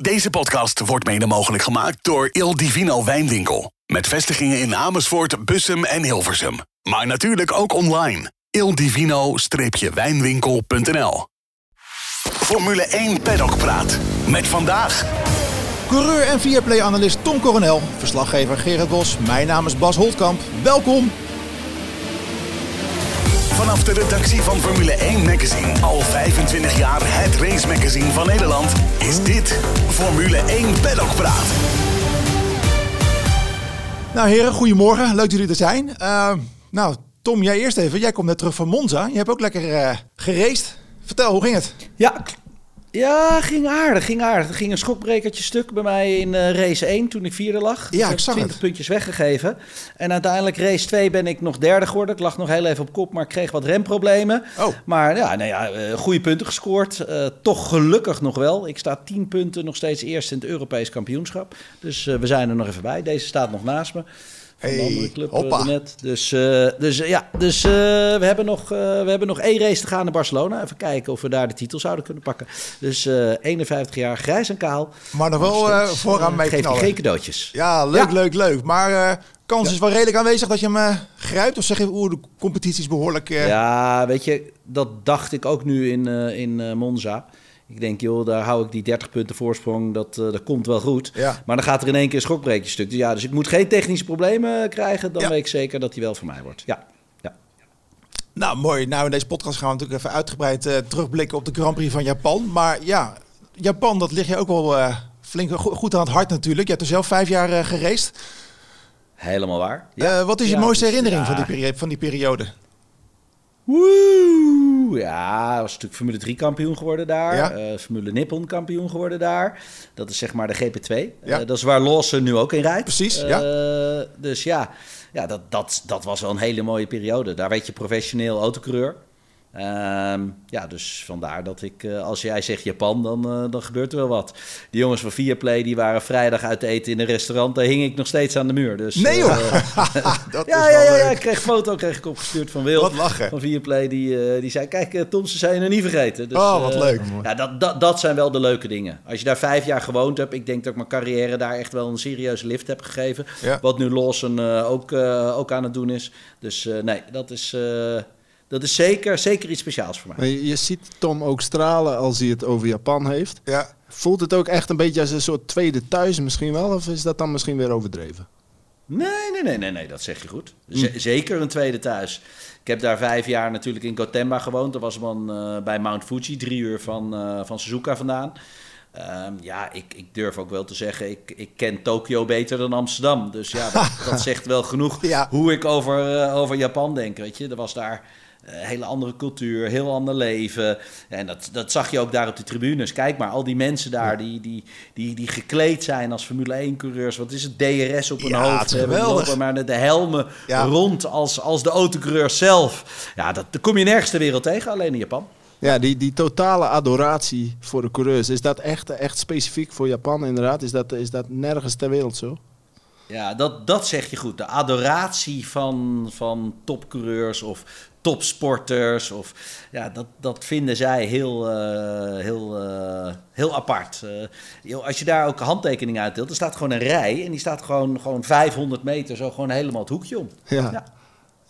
Deze podcast wordt mede mogelijk gemaakt door Il Divino Wijnwinkel. Met vestigingen in Amersfoort, Bussum en Hilversum. Maar natuurlijk ook online. ildivino-wijnwinkel.nl Formule 1 Paddock Praat. Met vandaag... Coureur en Viaplay-analyst Tom Coronel, verslaggever Gerard Bos. Mijn naam is Bas Holtkamp. Welkom. Vanaf de redactie van Formule 1 Magazine, al 25 jaar het race magazine van Nederland, is dit Formule 1 Paddock Praat. Nou heren, goedemorgen. Leuk dat jullie er zijn. Uh, nou, Tom, jij eerst even. Jij komt net terug van Monza. Je hebt ook lekker uh, geraced. Vertel, hoe ging het? Ja, ja, ging aardig, ging aardig. Er ging een schokbrekertje stuk bij mij in uh, race 1 toen ik vierde lag. Ja, ik zag 20 puntjes weggegeven. En uiteindelijk race 2 ben ik nog derde geworden. Ik lag nog heel even op kop, maar ik kreeg wat remproblemen. Oh. Maar ja, nou ja, uh, goede punten gescoord. Uh, toch gelukkig nog wel. Ik sta 10 punten nog steeds eerst in het Europees kampioenschap. Dus we zijn er nog even bij. Deze staat nog naast me. De andere club uh, net. Dus, uh, dus uh, ja, dus we, hebben nog, we hebben nog één race te gaan in Barcelona. Even kijken of we daar de titel zouden kunnen pakken. Dus 51 jaar, grijs en kaal. Maar nog wel vooraan mee Geef je geen cadeautjes. Ja, leuk, ja. leuk, leuk. Maar kans ja. is wel redelijk aanwezig dat je hem grijpt? Of zeg je, oeh, de competitie is behoorlijk... Ja, weet je, dat dacht ik ook nu in, in Monza. Ik denk, joh, daar hou ik die 30 punten voorsprong, dat, uh, dat komt wel goed. Ja. Maar dan gaat er in één keer een schokbreekje stuk. Dus ja, dus ik moet geen technische problemen krijgen. Dan ja. weet ik zeker dat die wel voor mij wordt. Ja. ja. Nou, mooi. Nou, in deze podcast gaan we natuurlijk even uitgebreid uh, terugblikken op de Grand Prix van Japan. Maar ja, Japan, dat ligt je ook wel uh, flink goed aan het hart natuurlijk. Je hebt er zelf vijf jaar uh, geraced. Helemaal waar. Ja. wat is je mooiste herinnering van die, peri van die periode? Woe! Ja, was natuurlijk Formule 3 kampioen geworden daar. Ja? Uh, Formule Nippon kampioen geworden daar. Dat is zeg maar de GP2. Ja. Uh, dat is waar Lawson nu ook in rijdt. Precies, uh, ja. Dus ja, ja dat, dat, dat was wel een hele mooie periode. Daar werd je professioneel autocoureur. Um, ja, dus vandaar dat ik, uh, als jij zegt Japan, dan, uh, dan gebeurt er wel wat. Die jongens van Viaplay, die waren vrijdag uit eten in een restaurant. Daar hing ik nog steeds aan de muur. Dus, nee hoor! Uh, dat ja, is ja, ja, ja, ik kreeg een foto kreeg ik opgestuurd van Wil. Wat lachen. Van Viaplay, die, die zei, kijk Tom, ze zijn je niet vergeten. Dus, oh, wat leuk. ja, dat, dat, dat zijn wel de leuke dingen. Als je daar vijf jaar gewoond hebt, ik denk dat ik mijn carrière daar echt wel een serieuze lift heb gegeven. Ja. Wat nu Lawson ook, ook aan het doen is. Dus nee, dat is... Dat is zeker, zeker iets speciaals voor mij. Je, je ziet Tom ook stralen als hij het over Japan heeft. Ja. Voelt het ook echt een beetje als een soort tweede thuis misschien wel? Of is dat dan misschien weer overdreven? Nee, nee, nee, nee, nee dat zeg je goed. Z hm. Zeker een tweede thuis. Ik heb daar vijf jaar natuurlijk in Gotemba gewoond. Dat was man uh, bij Mount Fuji, drie uur van, uh, van Suzuka vandaan. Um, ja, ik, ik, durf ook wel te zeggen, ik, ik ken Tokio beter dan Amsterdam. Dus ja, dat, dat zegt wel genoeg ja. hoe ik over, uh, over Japan denk. Weet je, er was daar hele andere cultuur, heel ander leven. En dat, dat zag je ook daar op de tribunes. Kijk maar, al die mensen daar die, die, die, die gekleed zijn als Formule 1-coureurs. Wat is het? DRS op hun ja, hoofd. Geweldig. Maar de helmen ja. rond als, als de autocoureurs zelf. Ja, dat, dat kom je nergens ter wereld tegen, alleen in Japan. Ja, die, die totale adoratie voor de coureurs, is dat echt, echt specifiek voor Japan inderdaad? Is dat, is dat nergens ter wereld zo? Ja, dat, dat zeg je goed. De adoratie van, van topcoureurs of topsporters. Of, ja, dat, dat vinden zij heel, uh, heel, uh, heel apart. Uh, als je daar ook handtekeningen uitdeelt, er staat gewoon een rij. En die staat gewoon, gewoon 500 meter zo gewoon helemaal het hoekje om. Ja. ja.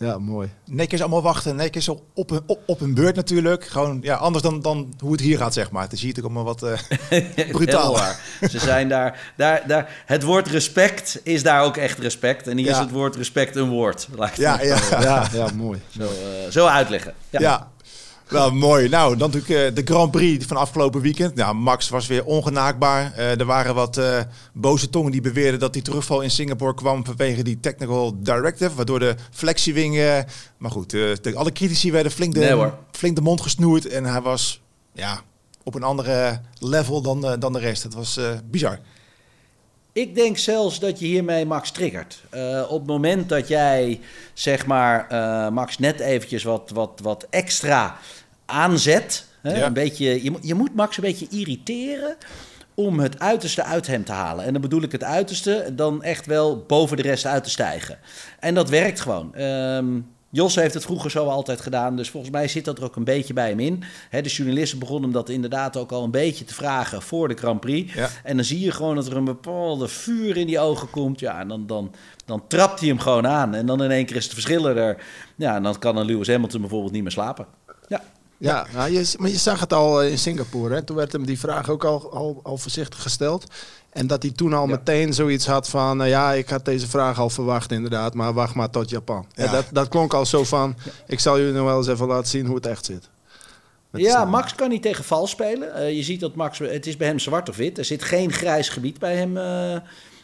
Ja, mooi. Netjes allemaal wachten, netjes op, op, op, op hun beurt natuurlijk. Gewoon ja, anders dan, dan hoe het hier gaat, zeg maar. Het is hier natuurlijk allemaal wat uh, brutaal. Ze zijn daar, daar, daar. Het woord respect is daar ook echt respect. En hier ja. is het woord respect een woord. Ja, ja. ja, ja, mooi. Zo, uh, zo uitleggen. Ja. ja. Nou, mooi. Nou, dan natuurlijk uh, de Grand Prix van afgelopen weekend. Nou, Max was weer ongenaakbaar. Uh, er waren wat uh, boze tongen die beweerden dat die terugval in Singapore kwam vanwege die technical directive, waardoor de flexiewing... maar goed, de, alle critici werden flink de, nee, flink de mond gesnoerd en hij was ja, op een andere level dan, dan de rest. Het was bizar. Ik denk zelfs dat je hiermee Max triggert. Uh, op het moment dat jij, zeg maar, uh, Max net eventjes wat, wat, wat extra aanzet. Hè, Ja. een beetje, je, moet- je moet Max een beetje irriteren om het uiterste uit hem te halen. En dan bedoel ik het uiterste, dan echt wel boven de rest uit te stijgen. En dat werkt gewoon. Ehm, Jos heeft het vroeger zo altijd gedaan, dus volgens mij zit dat er ook een beetje bij hem in. Hè, de journalisten begonnen hem dat inderdaad ook al een beetje te vragen voor de Grand Prix. Ja. En dan zie je gewoon dat er een bepaalde vuur in die ogen komt. Ja, en dan, dan, dan trapt hij hem gewoon aan. En dan in één keer is de verschillen er. Ja, en dan kan een Lewis Hamilton bijvoorbeeld niet meer slapen. Ja, Ja, nou, je, maar je zag het al eh, in Singapore. Hè? Toen werd hem die vraag ook al, al, al voorzichtig gesteld. En dat hij toen al Ja. meteen zoiets had van... nou ja, ik had deze vraag al verwacht inderdaad, maar wacht maar tot Japan. Ja. Dat, dat klonk al zo van... ik zal jullie nog wel eens even laten zien hoe het echt zit. Met ja de- Max kan niet tegen vals spelen. Eh, je ziet dat Max, het is bij hem zwart of wit. Er zit geen grijs gebied bij hem, eh,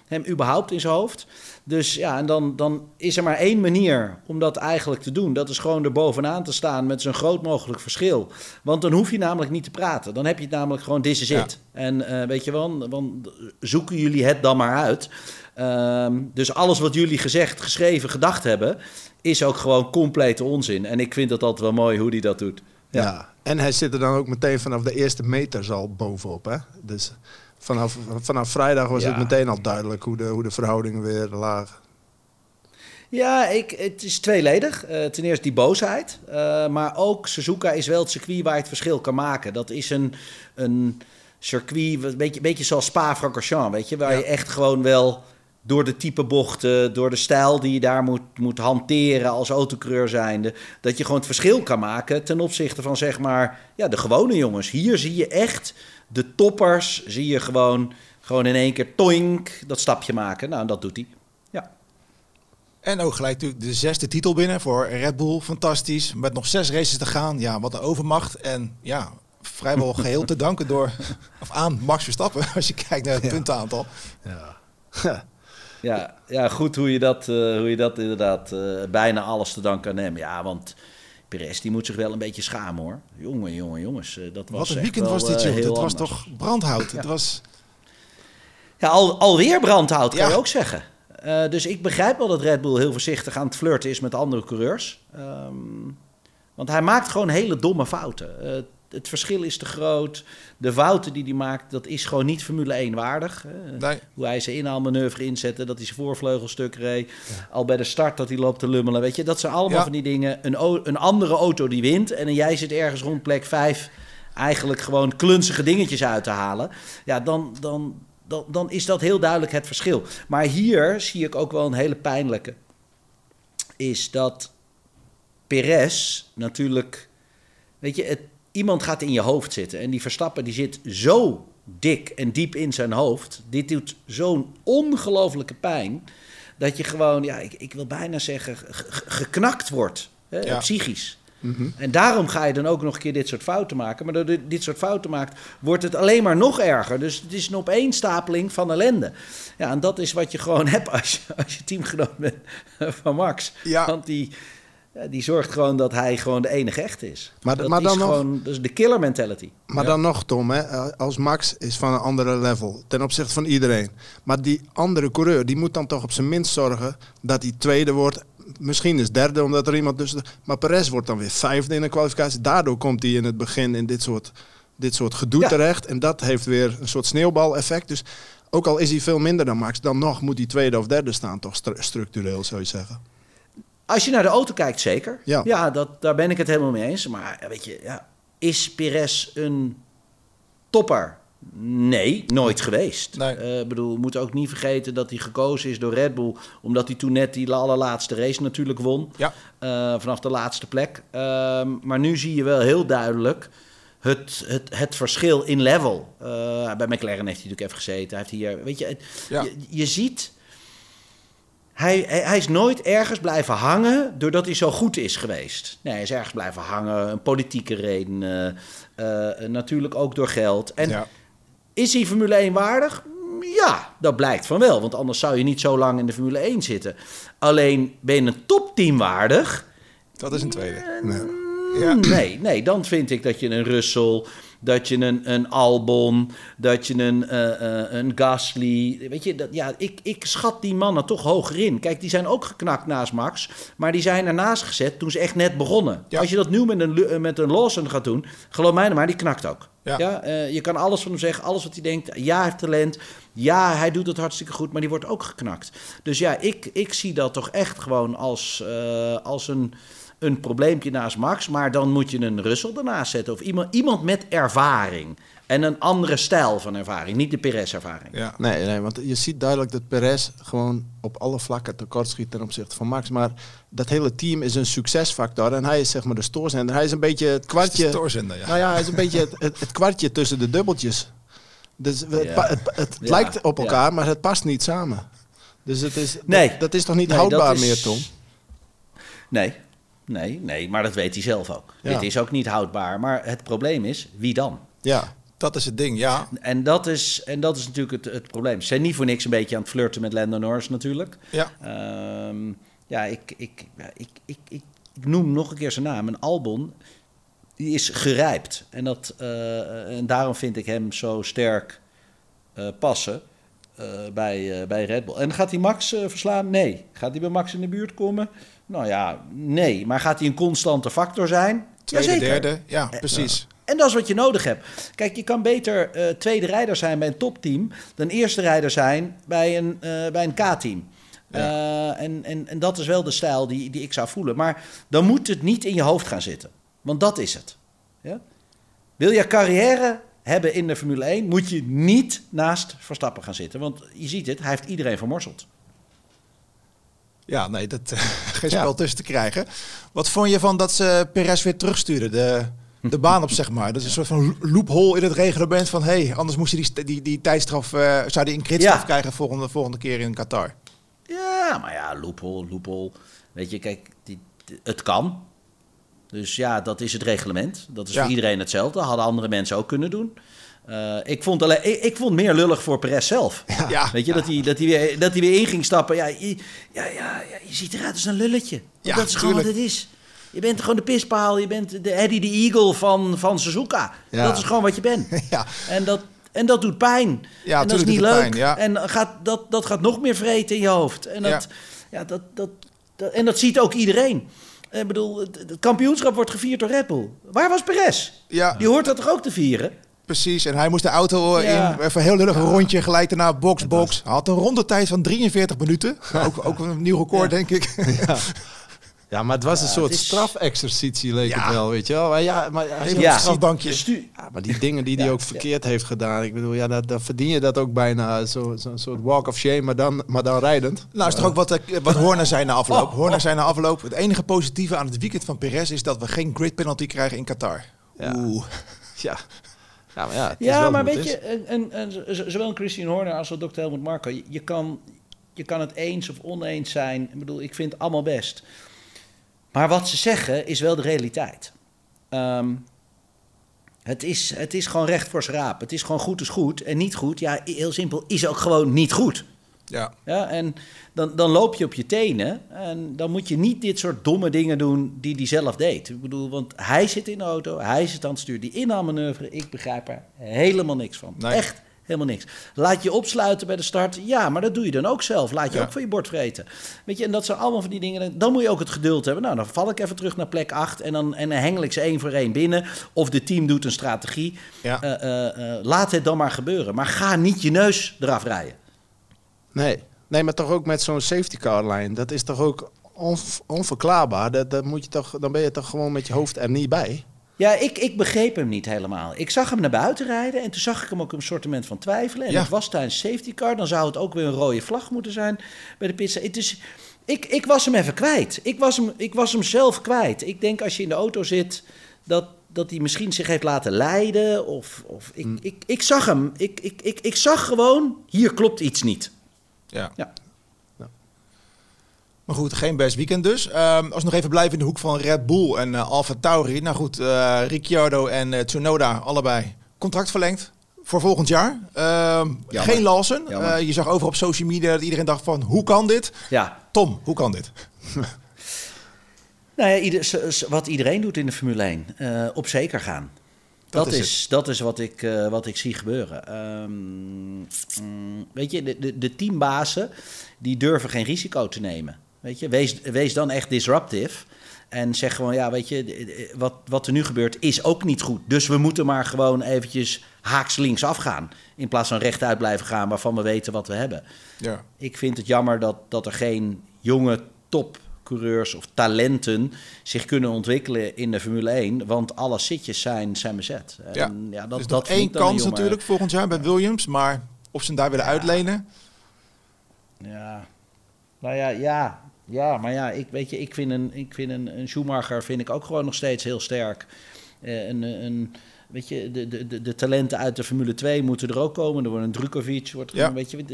hem überhaupt in zijn hoofd. Dus ja, en dan, dan is er maar één manier om dat eigenlijk te doen. Dat is gewoon er bovenaan te staan met zo'n groot mogelijk verschil. Want dan hoef je namelijk niet te praten. Dan heb je het namelijk gewoon, this is Ja. it. En eh, weet je wel, want zoeken jullie het dan maar uit. Ehm, dus alles wat jullie gezegd, geschreven, gedacht hebben... is ook gewoon complete onzin. En ik vind dat altijd wel mooi hoe hij dat doet. Ja. En hij zit er dan ook meteen vanaf de eerste meters al bovenop. Hè? Dus vanaf, vanaf vrijdag was Ja. het meteen al duidelijk hoe de, hoe de verhoudingen weer lagen. Ja, ik, het is tweeledig. Eh, ten eerste die boosheid. eh, maar ook Suzuka is wel het circuit waar je het verschil kan maken. Dat is een, een circuit, een beetje, beetje zoals Spa-Francorchamps, weet je. Waar Ja. je echt gewoon wel door de type bochten, door de stijl die je daar moet, moet hanteren als autocoureur zijnde... dat je gewoon het verschil kan maken ten opzichte van, zeg maar, ja, de gewone jongens. Hier zie je echt de toppers, zie je gewoon, gewoon in één keer toink dat stapje maken. Nou, en dat doet hij. Ja. En ook gelijk natuurlijk de zesde titel binnen voor Red Bull. Fantastisch. Met nog zes races te gaan. Ja, wat een overmacht. En ja, vrijwel geheel te danken door, of aan Max Verstappen. Als je kijkt naar het puntenaantal. Ja. Ja, ja, goed hoe je dat, eh, hoe je dat inderdaad eh, bijna alles te danken aan hem. Ja, want Perez die moet zich wel een beetje schamen hoor. Jongen, jongen, jongens. eh, dat was Wat een weekend wel, was dit, eh, joh. Het was anders. toch brandhout. Het was... Ja, al, alweer brandhout kan Ja. je ook zeggen. Eh, dus ik begrijp wel dat Red Bull heel voorzichtig aan het flirten is met andere coureurs. Ehm, want hij maakt gewoon hele domme fouten. Het verschil is te groot. De fouten die hij maakt, dat is gewoon niet Formule 1 waardig. Nee. Hoe hij zijn inhaalmanoeuvre inzette, dat hij zijn voorvleugelstuk reed. Al bij de start dat hij loopt te lummelen. Weet je, dat zijn allemaal Ja. van die dingen. Een, een andere auto die wint en jij zit ergens rond plek 5 eigenlijk gewoon klunzige dingetjes uit te halen. Ja, dan, dan, dan, dan is dat heel duidelijk het verschil. Maar hier zie ik ook wel een hele pijnlijke. Is dat Perez natuurlijk... Weet je, het, iemand gaat in je hoofd zitten. En die Verstappen die zit zo dik en diep in zijn hoofd. Dit doet zo'n ongelofelijke pijn. Dat je gewoon, ja, ik, ik wil bijna zeggen, ge- ge- geknakt wordt. Hè, Ja. Psychisch. Mhm. En daarom ga je dan ook nog een keer dit soort fouten maken. Maar doordat je dit soort fouten maakt, wordt het alleen maar nog erger. Dus het is een opeenstapeling van ellende. Ja, en dat is wat je gewoon hebt als je, als je teamgenoot bent van Max. Ja. Want die, ja, die zorgt gewoon dat hij gewoon de enige echt is. Maar- dat maar dan is nog- gewoon is de killer mentality. Maar Ja. dan nog, Tom, hè, als Max is van een andere level ten opzichte van iedereen. Maar die andere coureur, die moet dan toch op zijn minst zorgen dat hij tweede wordt. Misschien is derde, omdat er iemand tussen. Maar Perez wordt dan weer vijfde in de kwalificatie. Daardoor komt hij in het begin in dit soort, dit soort gedoe Ja. terecht. En dat heeft weer een soort sneeuwbaleffect. Dus ook al is hij veel minder dan Max, dan nog moet hij tweede of derde staan, toch stru- structureel zou je zeggen. Als je naar de auto kijkt, zeker. Ja. dat, daar ben ik het helemaal mee eens. Maar ja, weet je, ja, is Perez een topper? Nee, nooit geweest. Nee. Eh, bedoel, we moeten ook niet vergeten dat hij gekozen is door Red Bull. Omdat hij toen net die allerlaatste race natuurlijk won. Ja. Eh, vanaf de laatste plek. Ehm, maar nu zie je wel heel duidelijk het, het, het verschil in level. Eh, bij McLaren heeft hij natuurlijk even gezeten. Hij heeft hier, weet Ja. je, je ziet... Hij, hij, is nooit ergens blijven hangen doordat hij zo goed is geweest. Nee, hij is ergens blijven hangen. Een politieke reden. eh, eh, natuurlijk ook door geld. En ja. is hij Formule 1 waardig? Ja, dat blijkt van wel. Want anders zou je niet zo lang in de Formule 1 zitten. Alleen ben je een topteam waardig? Dat is een tweede. Nee. Ja. Nee, nee, dan vind ik dat je een Russell, dat je een, een Albon, dat je een, eh, eh, een Gasly. Weet je, dat, ja, ik, ik schat die mannen toch hoger in. Kijk, die zijn ook geknakt naast Max, maar die zijn ernaast gezet toen ze echt net begonnen. Als je dat nu met een, met een Lawson gaat doen, geloof mij nou maar, die knakt ook. Ja. Eh, je kan alles van hem zeggen, alles wat hij denkt. Ja, hij heeft talent. Ja, hij doet het hartstikke goed, maar die wordt ook geknakt. Dus ja, ik, ik zie dat toch echt gewoon als, als een een probleempje naast Max. Maar dan moet je een Russell ernaast zetten. Of iemand, iemand met ervaring. En een andere stijl van ervaring. Niet de Perez-ervaring. Ja. Nee, nee, want je ziet duidelijk dat Perez gewoon op alle vlakken tekort schiet ten opzichte van Max. Maar dat hele team is een succesfactor. En hij is zeg maar de stoorzender. Hij is een beetje het kwartje. Stoorzender, ja. Nou ja, hij is een beetje het, het, kwartje tussen de dubbeltjes. Dus het, het, het lijkt op elkaar, maar het past niet samen. Dus het is, nee. dat, is toch niet houdbaar meer, Tom? Nee, Nee, nee, maar dat weet hij zelf ook. Dit is ook niet houdbaar. Maar het probleem is, wie dan? Ja, dat is het ding, ja. En dat is, en dat is natuurlijk het, het probleem. Ze zijn niet voor niks een beetje aan het flirten met Lando Norris natuurlijk. Ja. Um, ja, ik, ik, ik, ik, ik, noem nog een keer zijn naam. Een Albon, die is gerijpt. En, dat, uh, en daarom vind ik hem zo sterk uh, passen. Uh, bij, bij Red Bull. En gaat hij Max verslaan? Nee. Gaat hij bij Max in de buurt komen? Nou ja, nee. Maar gaat hij een constante factor zijn? Tweede, Jazeker. derde, ja, eh, precies. En dat is wat je nodig hebt. Kijk, je kan beter uh, tweede rijder zijn bij een topteam... dan eerste rijder zijn bij een, uh, bij een K-team. Ja. en, en, en dat is wel de stijl die, die ik zou voelen. Maar dan moet het niet in je hoofd gaan zitten. Want dat is het. Ja? Wil je carrière hebben in de Formule 1... moet je niet naast Verstappen gaan zitten. Want je ziet het, hij heeft iedereen vermorseld. Ja, nee, dat, geen spel tussen te krijgen. Wat vond je van dat ze Perez weer terugsturen, de, de baan op, zeg maar? Dat is een soort van loophole in het reglement van... hé, hey, anders moest je die, die, die tijdstraf, uh, zou die een kritstraf krijgen volgende, volgende keer in Qatar. Ja, maar ja, loophole, loophole. Weet je, kijk, die, het kan. Dus ja, dat is het reglement. Dat is voor iedereen hetzelfde. Hadden andere mensen ook kunnen doen. Uh, ik, vond alleen, ik, ik, vond meer lullig voor Perez zelf. Ja. Weet je, dat hij, dat, hij weer, dat hij weer in ging stappen. Ja, je, ja, ja, ja, je ziet eruit als een lulletje. Ja, dat is gewoon wat het is. Je bent gewoon de pispaal. Je bent de Eddie de Eagle van, van Suzuka. Dat is gewoon wat je bent. Ja. En, dat, en dat doet pijn. Ja, en dat is niet leuk. Pijn, ja. En gaat, dat, dat gaat nog meer vreten in je hoofd. En dat, ja. dat, dat, dat, en dat ziet ook iedereen. Ik bedoel, het, het, kampioenschap wordt gevierd door Red Bull. Waar was Perez? Ja. Die hoort dat toch ook te vieren? Precies, en hij moest de auto in, even heel lullig een rondje, gelijk daarna box, box. Hij had een rondetijd van 43 minuten. ook, ook een nieuw record, denk ik. Ja. Ja, maar het was een soort strafexercitie, leek het wel, weet je wel. Maar ja, maar, ja, strafbankje. Ja, maar die dingen die hij ook verkeerd heeft gedaan, ik bedoel, ja, dan verdien je dat ook bijna. Zo'n zo soort walk of shame, maar dan, maar dan rijdend. Nou, is toch ook wat, eh, wat Horner zei na afloop. Oh, Horner zei na afloop, het enige positieve aan het weekend van Perez is dat we geen grid penalty krijgen in Qatar. Oeh. Ja. Ja, maar, ja, ja, maar weet je, en, en, zowel Christian Horner als Dr. Helmut Marco, je, je, kan, je kan het eens of oneens zijn. Ik bedoel, ik vind het allemaal best. Maar wat ze zeggen is wel de realiteit. Um, het is, het is gewoon recht voor schraap. Het is gewoon goed is goed en niet goed. Ja, heel simpel, is ook gewoon niet goed. Ja. ja en dan, dan loop je op je tenen. En dan moet je niet dit soort domme dingen doen die hij zelf deed. Ik bedoel, want hij zit in de auto, hij zit aan het stuur. Die inhaalmanoeuvre, ik begrijp er helemaal niks van. Echt helemaal niks. Laat je opsluiten bij de start. Ja, maar dat doe je dan ook zelf. Laat je ook van je bord vreten. Weet je, en dat zijn allemaal van die dingen. Dan moet je ook het geduld hebben. Nou, dan val ik even terug naar plek 8 en dan, en dan hengel ik ze één voor één binnen. Of de team doet een strategie. Ja. Uh, uh, uh, laat het dan maar gebeuren. Maar ga niet je neus eraf rijden. Nee, nee maar toch ook met zo'n safety car line. Dat is toch ook onverklaarbaar. Dat, dat moet je toch, dan ben je toch gewoon met je hoofd er niet bij. Ja, ik, ik begreep hem niet helemaal. Ik zag hem naar buiten rijden en toen zag ik hem ook een sortiment van twijfelen. En ja. het was tijdens safety car, dan zou het ook weer een rode vlag moeten zijn bij de pizza. Het is, ik, ik was hem even kwijt. Ik was hem, ik was hem zelf kwijt. Ik denk als je in de auto zit, dat, dat hij misschien zich heeft laten leiden. Of, of ik, mm. ik, ik zag hem. Ik, ik, ik, ik zag gewoon, hier klopt iets niet. Ja. ja. Maar goed, geen best weekend dus. Um, als we nog even blijven in de hoek van Red Bull en uh, Alfa Tauri. Nou goed, uh, Ricciardo en uh, Tsunoda allebei contract verlengd voor volgend jaar. Uh, geen Lawson. je zag over op social media dat iedereen dacht van, hoe kan dit? Ja. Tom, hoe kan dit? nou ja, ieder, wat iedereen doet in de Formule 1. op zeker gaan. Dat, is, dat is wat ik, uh, wat ik zie gebeuren. Um, weet je, de, de, de teambazen die durven geen risico te nemen. Weet je, wees, wees dan echt disruptive. En zeg gewoon, ja, weet je, wat, wat er nu gebeurt is ook niet goed. Dus we moeten maar gewoon eventjes haaks links afgaan. In plaats van rechtuit blijven gaan waarvan we weten wat we hebben. Ja. Ik vind het jammer dat, dat er geen jonge topcoureurs of talenten zich kunnen ontwikkelen in de Formule 1. Want alle zitjes zijn, zijn bezet. En, ja. ja, dat, dus dat één kans natuurlijk volgend jaar bij Williams. Maar of ze hem daar willen uitlenen... Ja, nou ja, ja, ja, maar ja, ik, weet je, ik vind, een, ik vind een, een Schumacher vind ik ook gewoon nog steeds heel sterk. Uh, een, een, weet je, de, de, de talenten uit de Formule 2 moeten er ook komen. Er wordt een Drukovic, wordt gewoon, ja. weet je,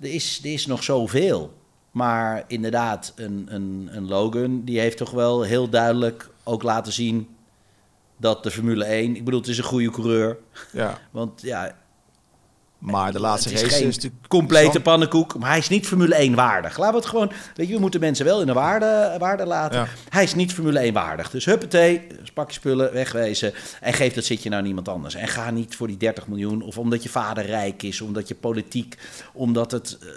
er is, er is nog zoveel. Maar inderdaad, een, een, een Logan, die heeft toch wel heel duidelijk ook laten zien dat de Formule 1, ik bedoel, het is een goede coureur. Ja. Want ja, maar de laatste race is, is natuurlijk complete pannenkoek. Maar hij is niet Formule 1 waardig. Laten we het gewoon. Weet je, we moeten mensen wel in de waarde, waarde laten. Hij is niet Formule 1 waardig. Dus huppatee, pak je spullen, wegwezen. En geef dat zitje nou niemand anders. En ga niet voor die 30 miljoen. Of omdat je vader rijk is. Omdat je politiek. Omdat het. Uh,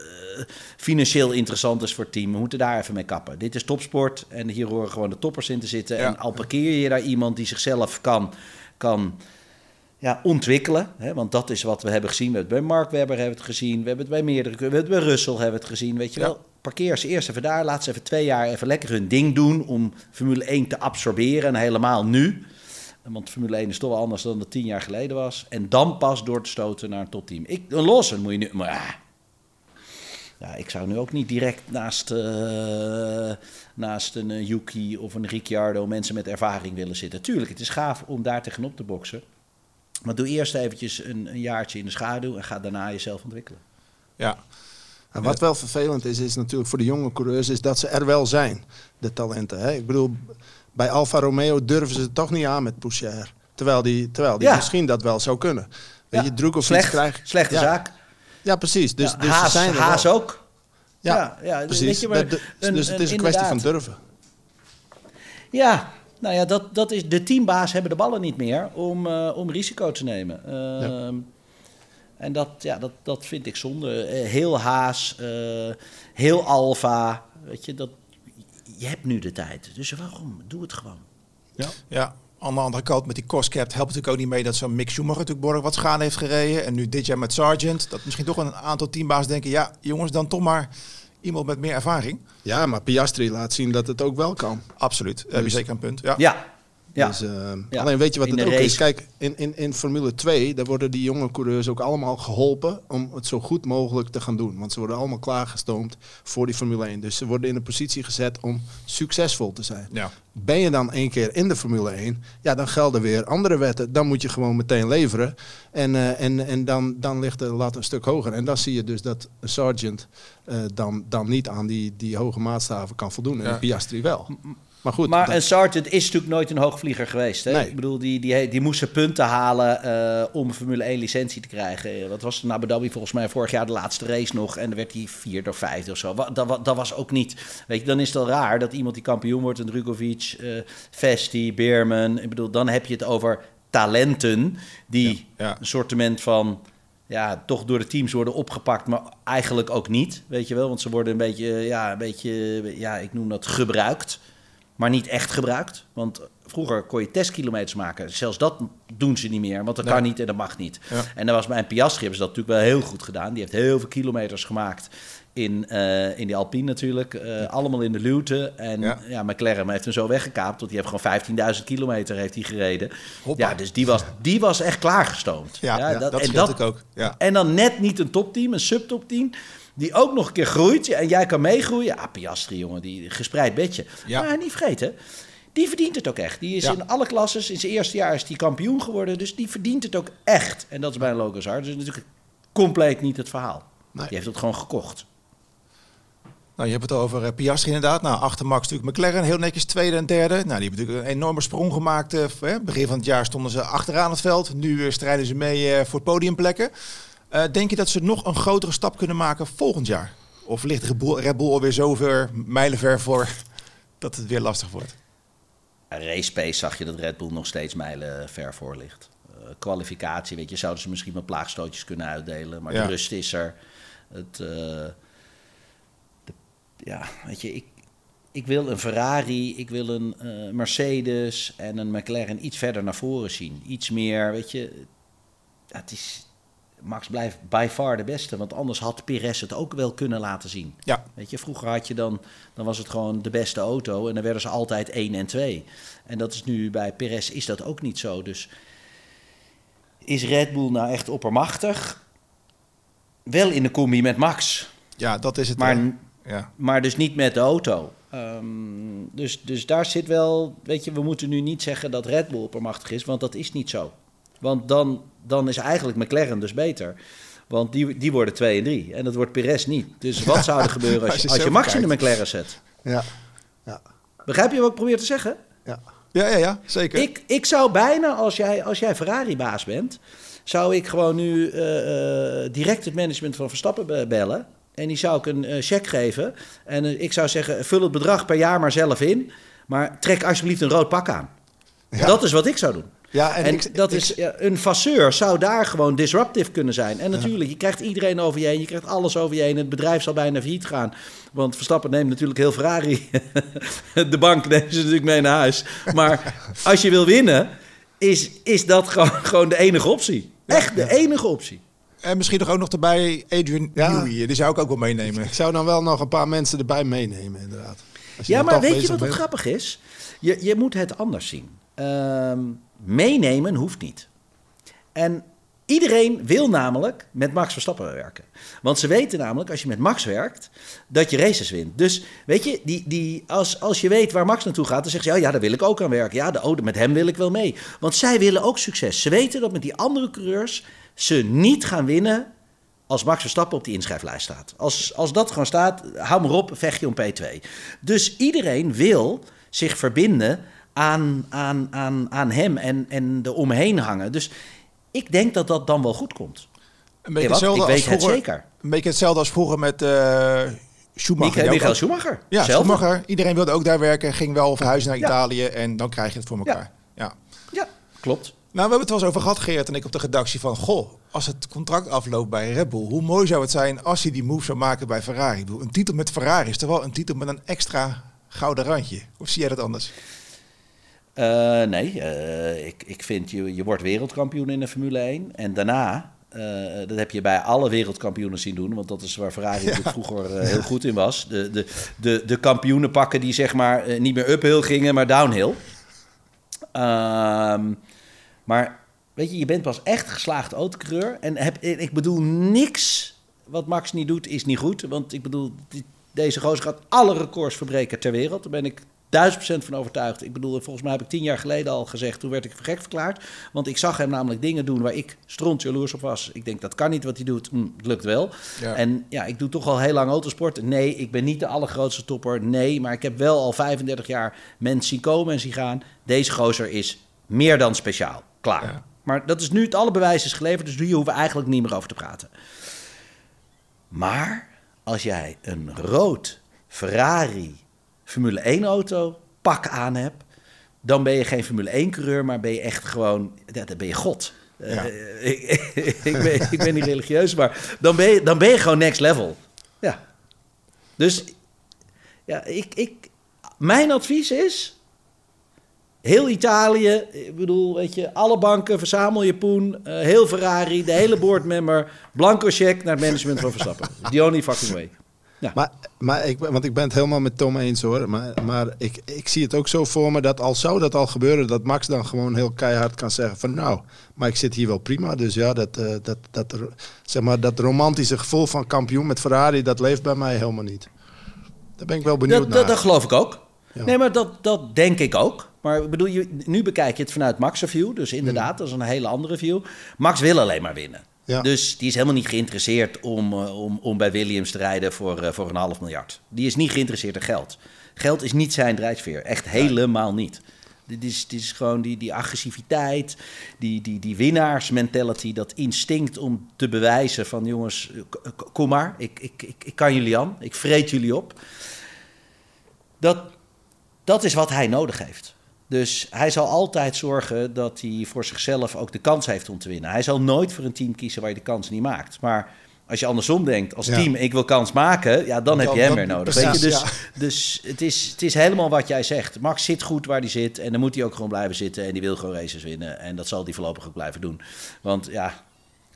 financieel interessant is voor het team. We moeten daar even mee kappen. Dit is topsport en hier horen gewoon de toppers in te zitten. En al parkeer je daar iemand die zichzelf kan, kan ja, ontwikkelen. Hè, want dat is wat we hebben gezien. We hebben het bij Mark Webber hebben het gezien. We hebben het bij meerdere. We hebben het bij Russell hebben het gezien. Weet je wel, parkeer ze eerst even daar. Laat ze even twee jaar even lekker hun ding doen. Om Formule 1 te absorberen. En helemaal nu. Want Formule 1 is toch wel anders dan dat tien jaar geleden was. En dan pas door te stoten naar een topteam. Ik, een losse moet je nu. Maar ja, ik zou nu ook niet direct naast, uh, naast een uh, Yuki of een Ricciardo mensen met ervaring willen zitten. Tuurlijk, het is gaaf om daar tegenop te boksen. Maar doe eerst eventjes een, een jaartje in de schaduw en ga daarna jezelf ontwikkelen. Ja. En wat wel vervelend is, is natuurlijk voor de jonge coureurs, is dat ze er wel zijn, de talenten. Hè? Ik bedoel, bij Alfa Romeo durven ze het toch niet aan met Poucher. Terwijl die, terwijl die misschien dat wel zou kunnen. Weet ja. je, Drukovic Slecht, krijgt... Slechte zaak. Ja, precies. Dus, dus Haas, zijn Haas ook. Ja, ja, precies. Je, maar, dus het is een kwestie van durven. Ja, nou ja, dat, dat is, de teambaas hebben de ballen niet meer om, uh, om risico te nemen. Uh, En dat, ja, dat, dat vind ik zonde. Eh, heel haas, uh, heel alfa. Weet je, dat, je hebt nu de tijd. Dus waarom? Doe het gewoon. Ja. ja. Aan de andere kant, met die cost cap helpt natuurlijk ook niet mee dat zo'n Mick Schumacher natuurlijk behoorlijk wat schade heeft gereden. En nu dit jaar met Sargent. Dat misschien toch een aantal teambaas denken, ja jongens, dan toch maar iemand met meer ervaring. Ja, maar Piastri laat zien dat het ook wel kan. Absoluut, dus, heb je zeker een punt. Ja. ja. Ja. Dus, uh, ja. Alleen weet je wat het ook is? Kijk, in, in, in Formule 2, daar worden die jonge coureurs ook allemaal geholpen om het zo goed mogelijk te gaan doen. Want ze worden allemaal klaargestoomd voor die Formule 1. Dus ze worden in een positie gezet om succesvol te zijn. Ja. Ben je dan één keer in de Formule 1, ja, dan gelden weer andere wetten. Dan moet je gewoon meteen leveren. En, uh, en, en dan, dan ligt de lat een stuk hoger. En dan zie je dus dat een sergeant uh, dan, dan niet aan die, die hoge maatstaven kan voldoen. En ja. Piastri wel. Maar goed. Maar een Sargent is natuurlijk nooit een hoogvlieger geweest. Hè? Nee. Ik bedoel, die, die, die moesten punten halen uh, om Formule 1 licentie te krijgen. Wat was het Abu Dhabi volgens mij vorig jaar de laatste race nog. En dan werd hij vierde of vijfde of zo. Dat, dat was ook niet. Weet je, dan is het al raar dat iemand die kampioen wordt. Een Drugovic, uh, Vesti, Beerman. Ik bedoel, dan heb je het over talenten die ja, ja. een sortiment van ja, toch door de teams worden opgepakt, maar eigenlijk ook niet, weet je wel. Want ze worden een beetje, ja, een beetje, ja, ik noem dat gebruikt maar niet echt gebruikt. Want vroeger kon je testkilometers maken. Zelfs dat doen ze niet meer, want dat kan niet en dat mag niet. En dan was bij een Piastri hebben ze dat natuurlijk wel heel goed gedaan. Die heeft heel veel kilometers gemaakt in, uh, in die Alpine natuurlijk. Uh, allemaal in de luwte. En ja. McLaren heeft hem zo weggekaapt. Want die heeft gewoon 15.000 kilometer heeft hij gereden. Ja, dus die was, die was echt klaargestoomd. Ja, dat, dat en dat ik ook. Ja. En dan net niet een topteam, een subtopteam die ook nog een keer groeit en jij kan meegroeien. Ja, Piastri, jongen, die gespreid bedje. Ja. Maar niet vergeten, die verdient het ook echt. Die is in alle klasses, in zijn eerste jaar is hij kampioen geworden, dus die verdient het ook echt. En dat is bij een Logos Hart. Dus natuurlijk compleet niet het verhaal. Nee. Die heeft het gewoon gekocht. Nou, je hebt het over uh, Piastri inderdaad. Nou, achter Max natuurlijk McLaren, heel netjes tweede en derde. Nou, die hebben natuurlijk een enorme sprong gemaakt. Uh, begin van het jaar stonden ze achteraan het veld. Nu uh, strijden ze mee voor podiumplekken. Uh, denk je dat ze nog een grotere stap kunnen maken volgend jaar? Of ligt Red Bull alweer zo ver, mijlenver voor dat het weer lastig wordt? Race pace zag je dat Red Bull nog steeds mijlen ver voor ligt. kwalificatie, weet je, zouden ze misschien wat plaagstootjes kunnen uitdelen. Maar Ja. de rust is er. Het, eh, de- ja, weet je, ik, ik wil een Ferrari, ik wil een eh, Mercedes en een McLaren iets verder naar voren zien. Iets meer, weet je. het is, Max blijft by far de beste, want anders had Perez het ook wel kunnen laten zien. Ja, Weet je, vroeger had je dan, dan was het gewoon de beste auto en dan werden ze altijd 1 en 2. En dat is nu bij Perez is dat ook niet zo. Dus is Red Bull nou echt oppermachtig? Wel in de combi met Max, ja dat is het. maar, ja. maar dus niet met de auto. Ehm, dus, dus daar zit wel, weet je, we moeten nu niet zeggen dat Red Bull oppermachtig is, want dat is niet zo. Want dan, dan is eigenlijk McLaren dus beter. Want die, die worden 2 en 3. En dat wordt Perez niet. Dus wat zou er gebeuren als Als je, als je Max in de. McLaren zet? Ja. Ja. Begrijp je wat ik probeer te zeggen? Ja. Ja, ja, ja, zeker. Ik, ik zou bijna, als jij, als jij Ferrari-baas bent, zou ik gewoon nu eh, eh, direct het management van Verstappen be- bellen. En die zou ik een eh, cheque geven. En ik zou zeggen, vul het bedrag per jaar maar zelf in. Maar trek alsjeblieft een rood pak aan. Ja. Dat is wat ik zou doen. Ja, En, ik- dat ik- is, ja, een fasseur zou daar gewoon disruptief kunnen zijn. En natuurlijk, je krijgt iedereen over je heen. Je krijgt alles over je heen. Het bedrijf zal bijna failliet gaan. Want Verstappen neemt natuurlijk heel Ferrari. De bank neemt ze natuurlijk mee naar huis. Maar als je wil winnen, is, is dat gewoon, gewoon de enige optie. Echt de enige optie. En misschien nog ook nog erbij Adrian Ja. Newey. Die zou ik ook wel meenemen. Ik zou dan wel nog een paar mensen erbij meenemen, inderdaad. Ja, maar toch weet je wat het grappig is? Je, je moet het anders zien. Ehm, meenemen hoeft niet. En iedereen wil namelijk met Max Verstappen werken. Want ze weten namelijk, als je met Max werkt, dat je races wint. Dus weet je, die, die, als, als je weet waar Max naartoe gaat, dan zeggen ze, ja, ja, daar wil ik ook aan werken. Ja, de, oh, met hem wil ik wel mee. Want zij willen ook succes. Ze weten dat met die andere coureurs ze niet gaan winnen als Max Verstappen op die inschrijflijst staat. Als, als dat gewoon staat, hou maar op, vecht je om P2. Dus iedereen wil zich verbinden aan, aan, aan, aan hem en, en er omheen hangen. Dus ik denk dat dat dan wel goed komt. Een beetje wat? hetzelfde Ik als weet het vroeger. zeker. Een beetje hetzelfde als vroeger met eh Schumacher. Michael, Schumacher. Ja, Zelfde. Schumacher. Iedereen wilde ook daar werken. Ging wel verhuizen naar Ja. Italië. En dan krijg je het voor elkaar. Ja. Ja, klopt. Nou, we hebben het wel eens over gehad, Geert en ik, op de redactie van... Goh, als het contract afloopt bij Red Bull... hoe mooi zou het zijn als hij die move zou maken bij Ferrari? Ik bedoel, een titel met Ferrari is toch wel een titel met een extra gouden randje? Of zie jij dat anders? Eh, nee, eh, ik, ik vind je, je wordt wereldkampioen in de Formule 1. En daarna, eh, dat heb je bij alle wereldkampioenen zien doen. Want dat is waar Ferrari vroeger heel goed in was. De, de, de, de kampioenen pakken die zeg maar niet meer uphill gingen, maar downhill. Ehm, maar weet je, je bent pas echt geslaagd autocoureur. En heb, ik bedoel, niks wat Max niet doet is niet goed. Want ik bedoel, die- deze gozer gaat alle records verbreken ter wereld. Daar ben ik duizend procent van overtuigd. Ik bedoel, volgens mij heb ik tien jaar geleden al gezegd, toen werd ik gek verklaard. Want ik zag hem namelijk dingen doen waar ik stront jaloers op was. Ik denk, dat kan niet wat hij doet. Hm, het lukt wel. Ja. En ja, ik doe toch al heel lang autosport. Nee, ik ben niet de allergrootste topper. Nee, maar ik heb wel al 35 jaar mensen zien komen en zien gaan. Deze gozer is meer dan speciaal. Klaar. Ja. Maar dat is nu het alle bewijs is geleverd, dus hier hoeven we eigenlijk niet meer over te praten. Maar als jij een rood Ferrari Formule 1 auto pak aan hebt, dan ben je geen Formule 1 coureur, maar ben je echt gewoon, ja, dan ben je God. Ja. Eh, ik, ik, ben, ik ben niet religieus, maar dan ben je, dan ben je gewoon next level. Ja. Dus ja, ik, ik, mijn advies is, heel Italië, ik bedoel, weet je, alle banken, verzamel je poen, eh, heel Ferrari, de hele boardmember, blanco check naar het management van Verstappen. The only fucking way. Maar, maar ik, want ik ben het helemaal met Tom eens hoor. Maar, maar ik, ik zie het ook zo voor me dat al zou dat al gebeuren, dat Max dan gewoon heel keihard kan zeggen van nou, maar ik zit hier wel prima. Dus ja, dat, eh, dat, dat, zeg maar, dat romantische gevoel van kampioen met Ferrari, dat leeft bij mij helemaal niet. Daar ben ik wel benieuwd Dat, naar. dat, dat geloof ik ook. Ja. Nee, maar dat, dat denk ik ook. Maar ik bedoel, je, nu bekijk je het vanuit Max' view. Dus inderdaad, dat is een hele andere view. Max wil alleen maar winnen. Ja. Dus die is helemaal niet geïnteresseerd om, eh, om, om bij Williams te rijden voor, eh, voor een half miljard. Die is niet geïnteresseerd in geld. Geld is niet zijn drijfveer. Echt helemaal niet. Dit is, dit is gewoon die, die agressiviteit, die, die, die winnaarsmentality, dat instinct om te bewijzen van jongens, k- kom maar, ik, ik, ik, ik kan jullie aan, ik vreet jullie op. Dat, dat is wat hij nodig heeft. Dus hij zal altijd zorgen dat hij voor zichzelf ook de kans heeft om te winnen. Hij zal nooit voor een team kiezen waar je de kans niet maakt. Maar als je andersom denkt, als Ja. team ik wil kans maken, ja, dan, heb je hem weer nodig. precies, weet je? Dus, ja. dus het, is, het is helemaal wat jij zegt. Max zit goed waar hij zit en dan moet hij ook gewoon blijven zitten. En die wil gewoon races winnen. En dat zal hij voorlopig ook blijven doen. Want ja,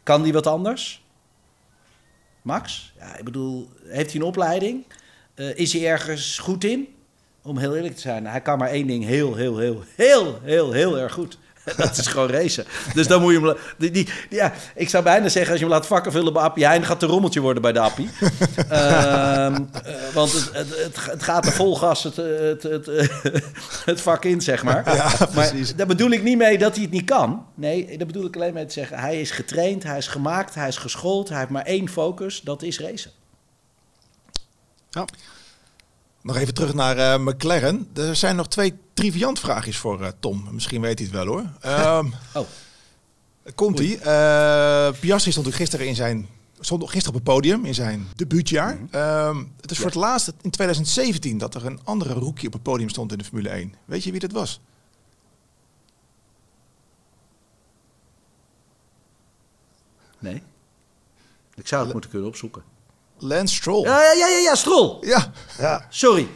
kan die wat anders? Max? Ja, ik bedoel, heeft hij een opleiding? Eh, is hij ergens goed in? Om heel eerlijk te zijn, hij kan maar één ding heel, heel, heel, heel, heel, heel erg goed. Dat is gewoon racen. Dus dan moet je hem... Die, die, ja, ik zou bijna zeggen, als je hem laat vakken vullen bij Appie Heijn... gaat de rommeltje worden bij de Appie. Ehm, eh, want het, het, gaat er vol gas het, het, het, het vak in, zeg maar. Ja, maar precies. daar bedoel ik niet mee dat hij het niet kan. Nee, daar bedoel ik alleen mee te zeggen... hij is getraind, hij is gemaakt, hij is geschoold... hij heeft maar één focus, dat is racen. Nog even terug naar eh, McLaren. Er zijn nog twee triviant vraagjes voor eh, Tom. Misschien weet hij het wel hoor. Ehm Oh. Komt ie. Piastri stond gisteren in zijn stond gisteren op het podium in zijn debuutjaar. Ehm, het is voor het laatst in 2017 dat er een andere rookie op het podium stond in de Formule 1. Weet je wie dat was? Nee? Ik zou het moeten kunnen opzoeken. Lance Stroll. Ja, ja, ja, Stroll. Ja, Ja. Sorry.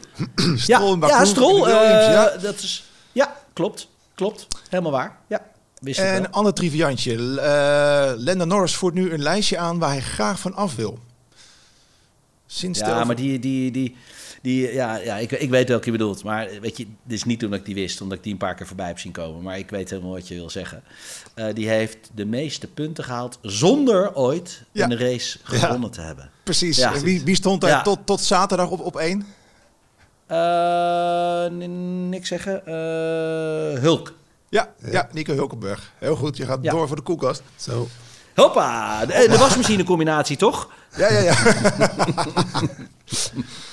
Stroll ja, ja, Stroll. eh, ja. Dat is, ja, klopt. Klopt. Helemaal waar. Ja, wist En een ander triviantje. Uh, Lando Norris voert nu een lijstje aan waar hij graag van af wil. Sinds Ja, over- maar die, die, die, die ja, ja ik, ik weet welke je bedoelt. Maar weet je, dit is niet omdat ik die wist, omdat ik die een paar keer voorbij heb zien komen. Maar ik weet helemaal wat je wil zeggen. Eh, die heeft de meeste punten gehaald zonder ooit Ja. een race gewonnen te hebben. Precies. Ja. En wie, wie stond daar Ja. tot, tot zaterdag op, op één? Eh, niks zeggen. Eh, Hulk. Ja, ja. Nico Hulkenberg. Heel goed, je gaat Ja. door voor de koelkast. Zo. Hoppa, de, de wasmachine combinatie toch? Ja, ja, ja.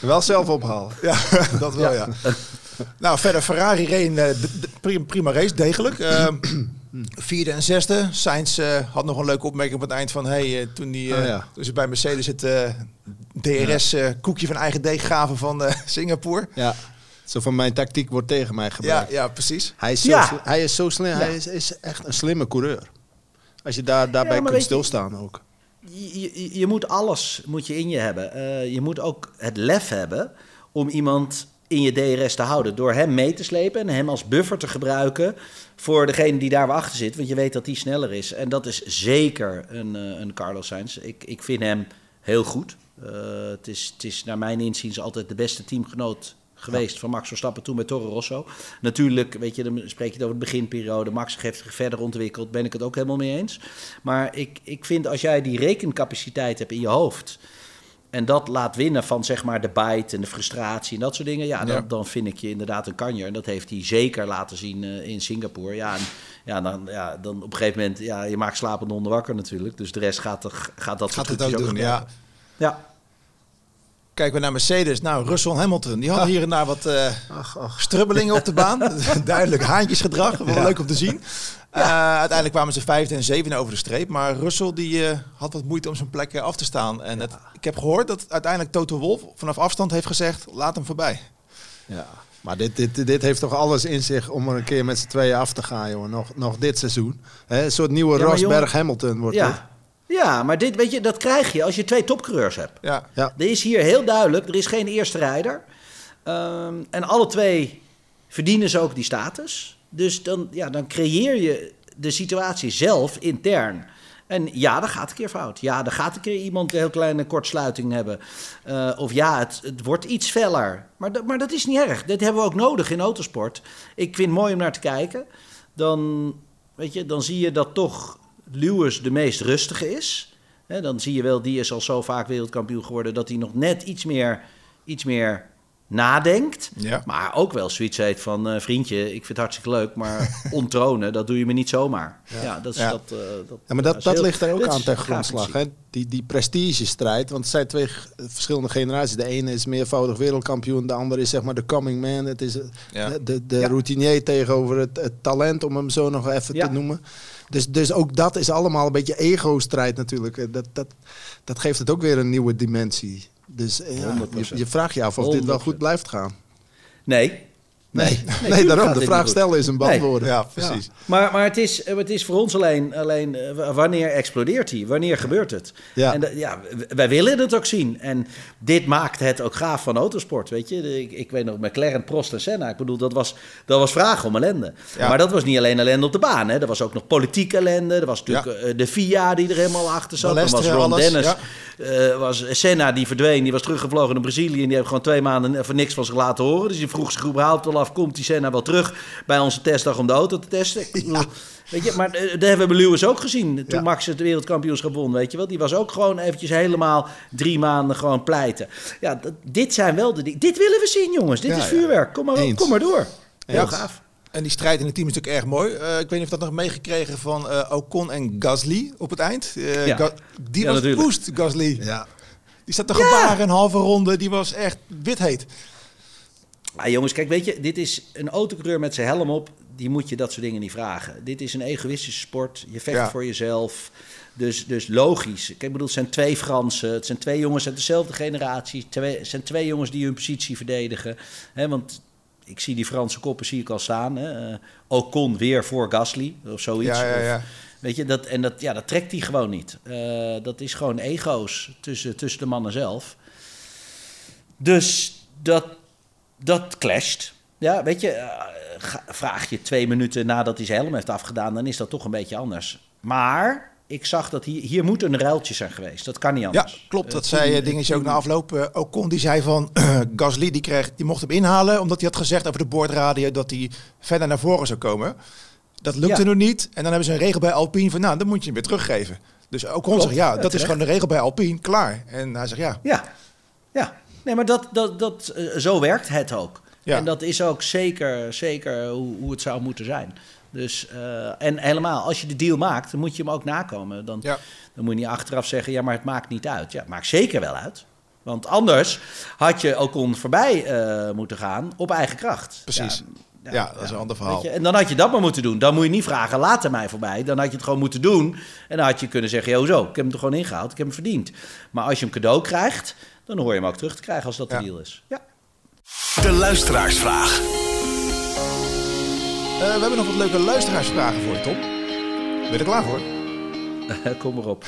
Wel zelf ophalen. ja dat wel, ja. Nou, verder Ferrari reed eh, prima, prima race, degelijk. Ehm, vierde en zesde. Sainz eh, had nog een leuke opmerking op het eind van... Hey, eh, toen, die, eh, Oh, ja. toen ze bij Mercedes het eh, DRS-koekje van eigen deeg gaven van eh, Singapore. Ja. Zo van mijn tactiek wordt tegen mij Ja, gebruikt. ja, precies. Hij, is zo Ja. sli- hij is zo slim. Hij is, is echt een slimme coureur. Als je daar, daarbij kunt stilstaan ook. Je, je, moet alles moet je in je hebben. Eh, je moet ook het lef hebben om iemand in je DRS te houden. Door hem mee te slepen en hem als buffer te gebruiken voor degene die daar achter zit. Want je weet dat die sneller is. En dat is zeker een, eh, een Carlos Sainz. Ik, ik vind hem heel goed. Eh, het, is, het is naar mijn inziens altijd de beste teamgenoot geweest van Max Verstappen toen met Toro Rosso. Natuurlijk, weet je, dan spreek je het over de beginperiode. Max heeft zich verder ontwikkeld, ben ik het ook helemaal mee eens. Maar ik, ik vind als jij die rekencapaciteit hebt in je hoofd... en dat laat winnen van zeg maar de bite en de frustratie en dat soort dingen... ja, dan, Ja. dan vind ik je inderdaad een kanjer. En dat heeft hij zeker laten zien eh, in Singapore. Ja, en, ja, dan, ja, dan op een gegeven moment... ja, je maakt slapende honden wakker natuurlijk. Dus de rest gaat, er, gaat dat Gaat soort het ook doen, ja. Ja, Kijken we naar Mercedes. Nou, Russell en Hamilton. Die hadden hier en daar wat eh, Ach, ach. strubbelingen op de baan. Duidelijk haantjesgedrag. Wel leuk om te zien. Eh, uiteindelijk kwamen ze vijfde en zevende over de streep. Maar Russell die, eh, had wat moeite om zijn plek af te staan. En het, ik heb gehoord dat uiteindelijk Toto Wolff vanaf afstand heeft gezegd... laat hem voorbij. Ja. Maar dit, dit, dit heeft toch alles in zich om er een keer met z'n tweeën af te gaan, jongen. Nog, nog dit seizoen. Hè, een soort nieuwe Ja, Rosberg-Hamilton wordt ja. Ja maar dit, weet je, dat krijg je als je twee topcoureurs hebt. Ja, Ja. Er is hier heel duidelijk, er is geen eerste rijder. Ehm, en alle twee verdienen ze ook die status. Dus dan, ja, dan creëer je de situatie zelf intern. En ja, dat gaat een keer fout. Ja, dan gaat een keer iemand een heel kleine kortsluiting hebben. Eh, of ja, het, het wordt iets feller. Maar, dat- maar dat is niet erg. Dat hebben we ook nodig in autosport. Ik vind het mooi om naar te kijken. Dan, weet je, dan zie je dat toch Lewis de meest rustige is. Dan zie je wel, die is al zo vaak wereldkampioen geworden... dat hij nog net iets meer, iets meer nadenkt. Ja. Maar ook wel zoiets heet van... eh, vriendje, ik vind het hartstikke leuk... maar onttronen, dat doe je me niet zomaar. Ja, dat is... Ja. Dat, eh, dat, Ja, maar dat, dat heel- ligt er ook aan ten grondslag. Hè? Die, die prestigestrijd. Want het zijn twee verschillende generaties. De ene is meervoudig wereldkampioen. De andere is zeg maar de coming man. Het is eh, Ja. de, de, routinier tegenover het, het talent, om hem zo nog even Ja. te noemen. Dus, dus ook dat is allemaal een beetje ego-strijd natuurlijk. Dat, dat, dat geeft het ook weer een nieuwe dimensie. Dus eh, ja, 100%. je, je vraagt je af of dit wel 100%. goed blijft gaan. Nee, Nee, nee, daarom. De vraag stellen is een beantwoorden. Ja, precies. Maar, maar het, is, het is voor ons alleen, alleen eh, wanneer explodeert hij? Wanneer gebeurt het? Ja. En ja, wij willen het ook zien. En dit maakt het ook gaaf van autosport, weet je. Ik, ik weet nog, McLaren, Prost en Senna. Ik bedoel, dat was, dat was vragen om ellende. Ja. Maar dat was niet alleen ellende op de baan. Hè. Er was ook nog politieke ellende. Er was natuurlijk Ja. eh, de FIA die er helemaal achter zat. Er was Ron alles, Dennis. ja. Eh, was Senna die verdween, die was teruggevlogen naar Brazilië. En die heeft gewoon twee maanden voor niks van zich laten horen. Dus die vroeg zich überhaupt al af, komt die Senna wel terug bij onze testdag om de auto te testen? Weet je, maar eh, dat hebben we Lewis ook gezien. Toen Ja. Max het wereldkampioenschap won, weet je wel. Die was ook gewoon eventjes helemaal drie maanden gewoon pleiten. Ja, dat- dit zijn wel de dingen. Dit willen we zien, jongens. Dit Ja, is vuurwerk. Kom maar, Eens. kom maar door. Heel Ja. gaaf. En die strijd in het team is natuurlijk erg mooi. Eh, ik weet niet of je dat nog meegekregen van eh, Ocon en Gasly op het eind. Eh, Ja. Ga- die Ja, was natuurlijk. boost, Gasly. Ja. Die staat te gebaren een halve ronde. Die was echt wit heet. Ah, jongens, kijk, weet je, dit is een autocoureur met zijn helm op. Die moet je dat soort dingen niet vragen. Dit is een egoïstische sport. Je vecht Ja. voor jezelf. Dus, dus logisch. Kijk, ik bedoel, het zijn twee Fransen. Het zijn twee jongens uit dezelfde generatie. Twee, het zijn twee jongens die hun positie verdedigen. Want ik zie die Franse koppen zie ik al staan. Hè. Eh, Ocon weer voor Gasly of zoiets. Ja, ja, Of- ja. Weet je, dat, en dat, ja, dat trekt hij gewoon niet. Eh, dat is gewoon ego's tussen, tussen de mannen zelf. Dus dat, dat clasht. Ja, weet je, eh, vraag je twee minuten nadat hij zijn helm heeft afgedaan, dan is dat toch een beetje anders. Maar ik zag dat hier, hier moet een ruiltje zijn geweest. Dat kan niet Ja, anders. klopt. Dat Eh, zei eh, dingetje ook na afloop. Eh, Ocon die zei van Gasly die, kreeg, die mocht hem inhalen omdat hij had gezegd over de boordradio dat hij verder naar voren zou komen. Dat lukte Ja. nog niet. En dan hebben ze een regel bij Alpine van nou, dan moet je hem weer teruggeven. Dus Ocon Klopt. zegt ja, Ja, dat is gewoon de regel bij Alpine, klaar. En hij zegt ja. Ja, ja. Nee, maar dat, dat, dat, eh, zo werkt het ook. Ja. En dat is ook zeker, zeker hoe, hoe het zou moeten zijn. Dus, eh, en helemaal, als je de deal maakt, dan moet je hem ook nakomen. Dan, Ja. dan moet je niet achteraf zeggen, ja, maar het maakt niet uit. Ja, het maakt zeker wel uit. Want anders had je Ocon voorbij eh, moeten gaan op eigen kracht. Precies. Ja, dat is een ander verhaal. Weet je, en dan had je dat maar moeten doen. Dan moet je niet vragen, laat er mij voorbij. Dan had je het gewoon moeten doen. En dan had je kunnen zeggen, joh zo, ik heb hem er gewoon ingehaald. Ik heb hem verdiend. Maar als je hem cadeau krijgt, dan hoor je hem ook terug te krijgen als dat Ja. de deal is. Ja. De luisteraarsvraag. Eh, we hebben nog wat leuke luisteraarsvragen voor je, Tom. Ben je er klaar voor? Kom maar op.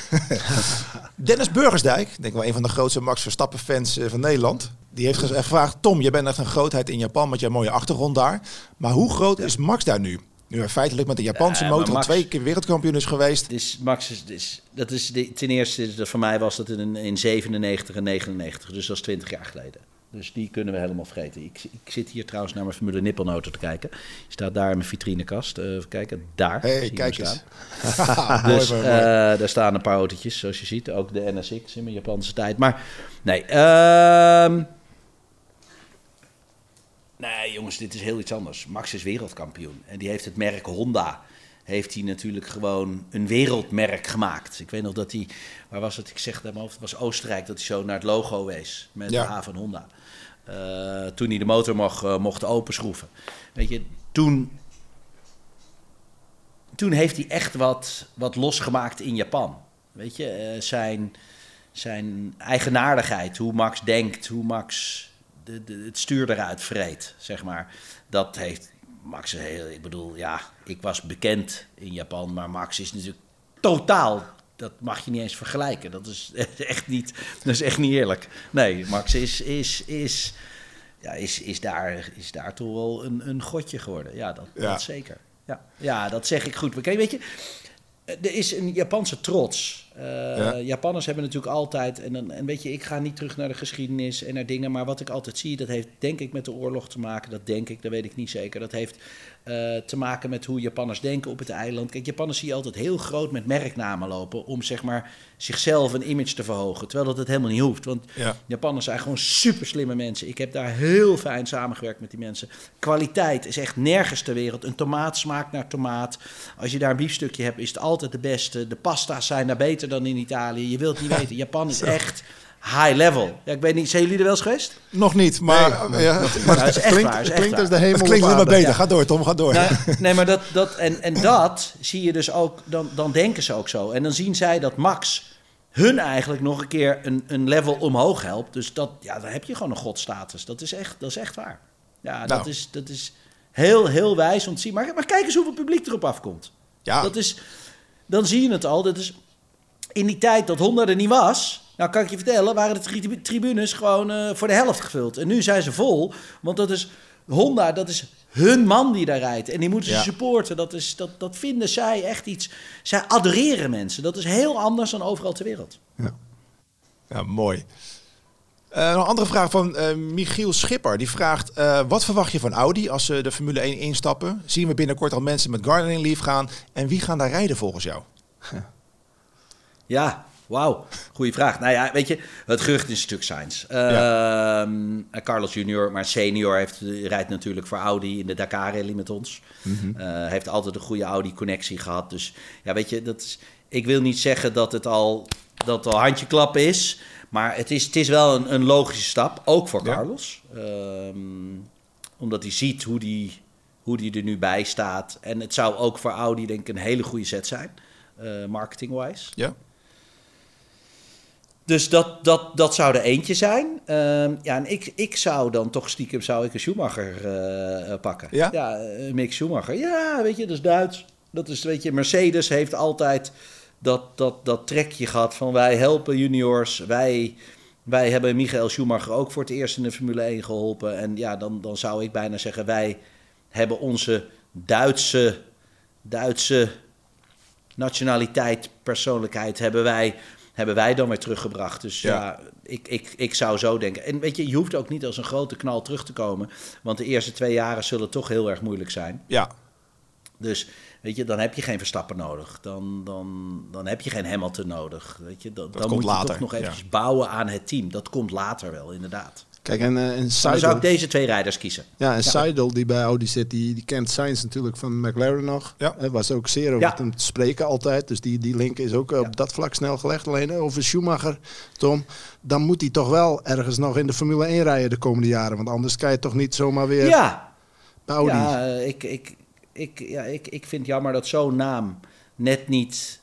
Dennis Burgersdijk, denk ik wel een van de grootste Max Verstappen fans eh, van Nederland. Die heeft gevraagd, Tom, je bent echt een grootheid in Japan met jouw mooie achtergrond daar. Maar hoe groot is Max daar nu? Nu hij feitelijk met de Japanse Ja, motor Max- twee keer wereldkampioen is geweest. Dus Max is, is- dat is de, ten eerste, dat voor mij was dat in, in 97 en 99, dus dat is 20 jaar geleden. Dus die kunnen we helemaal vergeten. Ik, ik zit hier trouwens naar mijn Formule Nippon-auto te kijken. Die staat daar in mijn vitrinekast. Eh, even kijken, daar. hey, je kijk eens. Dus eh, daar staan een paar autootjes, zoals je ziet. Ook de NSX in mijn Japanse tijd. Maar nee, ehm, nee jongens, dit is heel iets anders. Max is wereldkampioen. En die heeft het merk Honda. Heeft hij natuurlijk gewoon een wereldmerk gemaakt. Ik weet nog dat hij, waar was het? Ik zeg het mijn hoofd, het was Oostenrijk dat hij zo naar het logo wees. Met Ja. de H van Honda. Eh, toen hij de motor mocht, eh, mocht openschroeven. Weet je, toen toen heeft hij echt wat, wat losgemaakt in Japan. Weet je, eh, zijn, zijn eigenaardigheid, hoe Max denkt, hoe Max de, de, het stuur eruit vreet, zeg maar. Dat heeft Max heel, ik bedoel, ja, ik was bekend in Japan, maar Max is natuurlijk totaal, dat mag je niet eens vergelijken. Dat is echt niet, dat is echt niet eerlijk. Nee, Max is, is, is, ja, is, is, daar, is daar toch wel een, een godje geworden. Ja, dat, Ja. dat zeker. Ja, ja, dat zeg ik goed. Kijk, weet je, er is een Japanse trots. Eh, Ja. Japanners hebben natuurlijk altijd, en, dan- en weet je, ik ga niet terug naar de geschiedenis en naar dingen, maar wat ik altijd zie, dat heeft denk ik met de oorlog te maken. Dat denk ik, dat weet ik niet zeker. Dat heeft eh, te maken met hoe Japanners denken op het eiland. Kijk, Japanners zie je altijd heel groot met merknamen lopen om zeg maar zichzelf een image te verhogen, terwijl dat het helemaal niet hoeft. Want Ja. Japanners zijn gewoon super slimme mensen. Ik heb daar heel fijn samengewerkt met die mensen. Kwaliteit is echt nergens ter wereld. Een tomaat smaakt naar tomaat. Als je daar een biefstukje hebt, is het altijd de beste. De pasta's zijn daar beter dan in Italië. Je wilt niet weten. Japan is echt high level. Ja, ik weet niet, zijn jullie er wel eens geweest? Nog niet, maar, ja, Maar dat is echt klinkt waar. is echt klinkt waar. als de hemel het klinkt maar beter. Ja. Ga door, Tom, ga door. Nou, nee, maar dat, dat, en, en dat zie je dus ook, dan, dan denken ze ook zo. En dan zien zij dat Max hun eigenlijk nog een keer een, een level omhoog helpt. Dus dat, ja, dan heb je gewoon een godstatus. Dat is echt, dat is echt waar. Ja, Nou. dat, is, dat is heel, heel wijs om te zien. Maar, maar kijk eens hoeveel publiek erop afkomt. Ja, Dat is, dan zie je het al. Dat is, in die tijd dat Honda er niet was, nou kan ik je vertellen, waren de tri- tribunes gewoon eh, voor de helft gevuld. En nu zijn ze vol, want dat is Honda, dat is hun man die daar rijdt. En die moeten ze Ja. supporten. Dat, is, dat, dat vinden zij echt iets. Zij adoreren mensen. Dat is heel anders dan overal ter wereld. ja mooi. Eh, nog een andere vraag van eh, Michiel Schipper. Die vraagt, wat verwacht je van Audi als ze de Formule 1 instappen? Zien we binnenkort al mensen met gardening leave gaan? En wie gaan daar rijden volgens jou? Ja, wauw. Goeie vraag. Nou ja, weet je, het gerucht is een stuk. Ja. Ehm, Carlos junior, maar senior heeft, rijdt natuurlijk voor Audi in de Dakar Rally met ons. Eh, heeft altijd een goede Audi-connectie gehad. Dus ja, weet je, dat is, ik wil niet zeggen dat het al, dat het al handjeklap is. Maar het is, het is wel een, een logische stap, ook voor Ja. Carlos. Ehm, omdat hij ziet hoe die, hoe die er nu bij staat. En het zou ook voor Audi denk ik een hele goede set zijn, eh, marketing-wise. Ja? Dus dat, dat, dat zou er eentje zijn. Ehm, ja, en ik, ik zou dan toch stiekem zou ik een Schumacher eh, eh, pakken. Ja? eh, Mick Schumacher. Ja, weet je, dat is Duits. Dat is, weet je, Mercedes heeft altijd dat, dat, dat trekje gehad van wij helpen juniors. Wij, wij hebben Michael Schumacher ook voor het eerst in de Formule 1 geholpen. En ja, dan, dan zou ik bijna zeggen, wij hebben onze Duitse, Duitse nationaliteit, persoonlijkheid hebben wij, hebben wij dan weer teruggebracht. Dus ja, Ja. ik, ik, ik zou zo denken. En weet je, je hoeft ook niet als een grote knal terug te komen. Want de eerste twee jaren zullen toch heel erg moeilijk zijn. Ja, Dus weet je, dan heb je geen Verstappen nodig. Dan, dan, dan heb je geen Hamilton nodig. Weet je, dan, dan moet je later, toch nog ja. eventjes bouwen aan het team. Dat komt later wel, inderdaad. Kijk, en, eh en Dan zou ik deze twee rijders kiezen. ja, en Seidel die bij Audi zit, die, die kent Sainz natuurlijk van McLaren nog. Ja. Hij was ook zeer over Ja. hem te spreken altijd. Dus die, die link is ook Ja. op dat vlak snel gelegd. Alleen eh, over Schumacher, Tom, dan moet hij toch wel ergens nog in de Formule 1 rijden de komende jaren. Want anders kan je toch niet zomaar weer Ja, bij Audi. Ja, eh, ik, ik, ik, ja ik, ik vind jammer dat zo'n naam net niet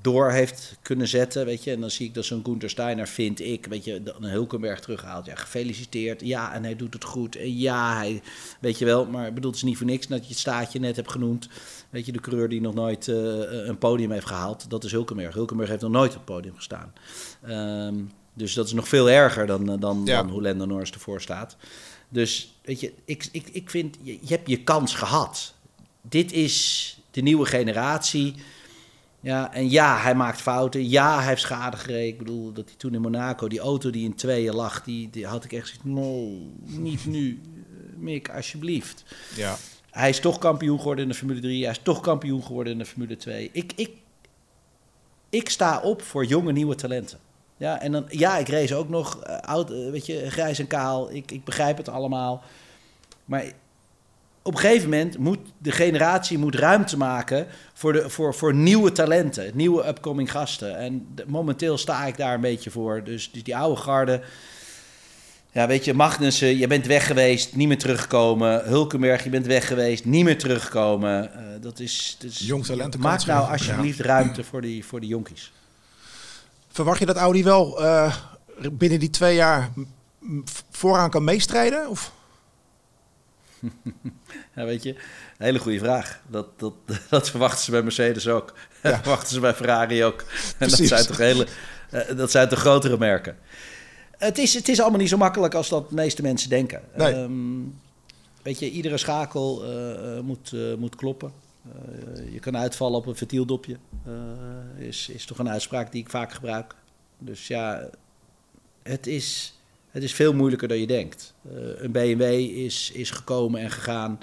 door heeft kunnen zetten, weet je. En dan zie ik dat zo'n Gunther Steiner, vind ik, weet je, een Hulkenberg terughaalt. Ja, gefeliciteerd. Ja, en hij doet het goed. En ja, hij, weet je wel. Maar ik bedoel, het is niet voor niks dat je het staatje net hebt genoemd. Weet je, de coureur die nog nooit eh, een podium heeft gehaald, dat is Hulkenberg. Hulkenberg heeft nog nooit op het podium gestaan. Ehm, dus dat is nog veel erger dan, eh, dan, Ja. dan hoe Lando Norris ervoor staat. Dus weet je, ik, ik, ik vind, je, je hebt je kans gehad. Dit is de nieuwe generatie. Ja, en ja, hij maakt fouten. Ja, hij heeft schade gereden. Ik bedoel, dat hij toen in Monaco, die auto die in tweeën lag, die, die had ik echt gezegd, nee, niet nu. Eh, Mick, alsjeblieft. ja. Hij is toch kampioen geworden in de Formule 3. Hij is toch kampioen geworden in de Formule 2. Ik, ik, ik sta op voor jonge nieuwe talenten. Ja, en dan, ja, ik race ook nog eh, oud, eh, weet je, grijs en kaal. Ik, ik begrijp het allemaal. Maar op een gegeven moment moet de generatie moet ruimte maken voor, de, voor, voor nieuwe talenten, nieuwe upcoming gasten. En de- momenteel sta ik daar een beetje voor. Dus, dus die oude garde. Ja, weet je, Magnussen, je bent weg geweest, niet meer terugkomen. Hulkenberg, je bent weg geweest, niet meer terugkomen. Eh, dat is, dat is, Jong talenten Maak nou alsjeblieft ruimte voor die, voor die jonkies. Verwacht je dat Audi wel eh, binnen die twee jaar vooraan kan meestrijden? Of? Ja, weet je, een hele goede vraag. Dat, dat, dat verwachten ze bij Mercedes ook. Dat verwachten ze bij Ferrari ook. En dat zijn toch hele, eh, dat zijn toch grotere merken. Het is, het is allemaal niet zo makkelijk als dat de meeste mensen denken. Nee. Ehm, weet je, iedere schakel eh, eh, moet, moet kloppen. Je kan uitvallen op een ventieldopje. Is, is toch een uitspraak die ik vaak gebruik. Dus ja, het is, het is veel moeilijker dan je denkt. Een BMW is, is gekomen en gegaan.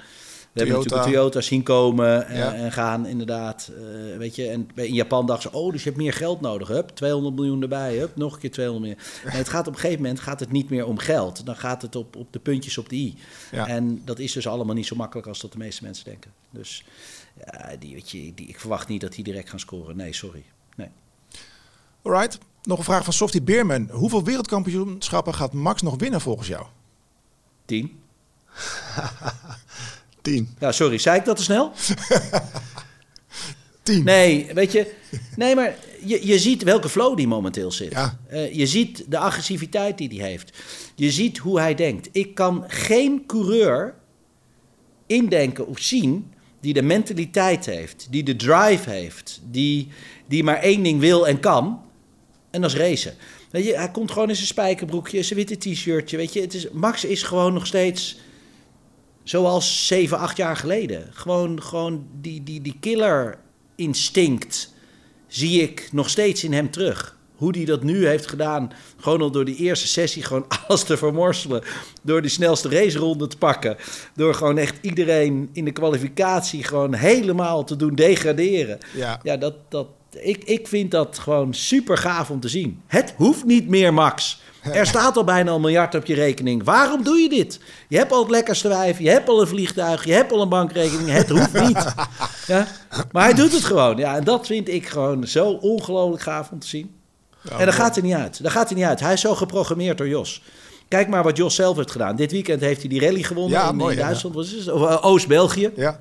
We hebben Toyota. natuurlijk een Toyota zien komen en, Ja. en gaan, inderdaad. Eh, weet je, en in Japan dachten ze, oh, dus je hebt meer geld nodig. Hup, 200 miljoen erbij, hup, nog een keer 200 miljoen. Nee, het gaat op een gegeven moment gaat het niet meer om geld. Dan gaat het op, op de puntjes op de i. Ja. En dat is dus allemaal niet zo makkelijk als dat de meeste mensen denken. Dus ja, die, weet je, die, ik verwacht niet dat die direct gaan scoren. Nee, sorry. Nee. Alright. Nog een vraag van Softie Beerman. Hoeveel wereldkampioenschappen gaat Max nog winnen volgens jou? Tien. Tien. Ja, sorry, zei ik dat te snel? Tien. Nee, weet je. Nee, maar je, je ziet welke flow die momenteel zit. Ja. Eh, je ziet de agressiviteit die hij heeft. Je ziet hoe hij denkt. Ik kan geen coureur indenken of zien die de mentaliteit heeft, die de drive heeft, die, die maar één ding wil en kan. En dat is racen. Weet je, hij komt gewoon in zijn spijkerbroekje, zijn witte t-shirtje. Weet je, het is, Max is gewoon nog steeds zoals 7, 8 jaar geleden. Gewoon, gewoon die, die, die killer instinct zie ik nog steeds in hem terug. Hoe hij dat nu heeft gedaan, gewoon al door die eerste sessie gewoon alles te vermorselen. Door die snelste raceronde te pakken. Door gewoon echt iedereen in de kwalificatie gewoon helemaal te doen degraderen. Ja. Ja, dat, dat, ik, ik vind dat gewoon super gaaf om te zien. Het hoeft niet meer, Max. Er staat al bijna een miljard op je rekening. Waarom doe je dit? Je hebt al het lekkerste wijf, je hebt al een vliegtuig, je hebt al een bankrekening. Het hoeft niet. Ja? Maar hij doet het gewoon. Ja, en dat vind ik gewoon zo ongelooflijk gaaf om te zien. en dat gaat er niet uit. Dat gaat er niet uit. Hij is zo geprogrammeerd door Jos. Kijk maar wat Jos zelf heeft gedaan. Dit weekend heeft hij die rally gewonnen Ja, in, mooi, in ja. Duitsland. Of, eh, Oost-België. Ja.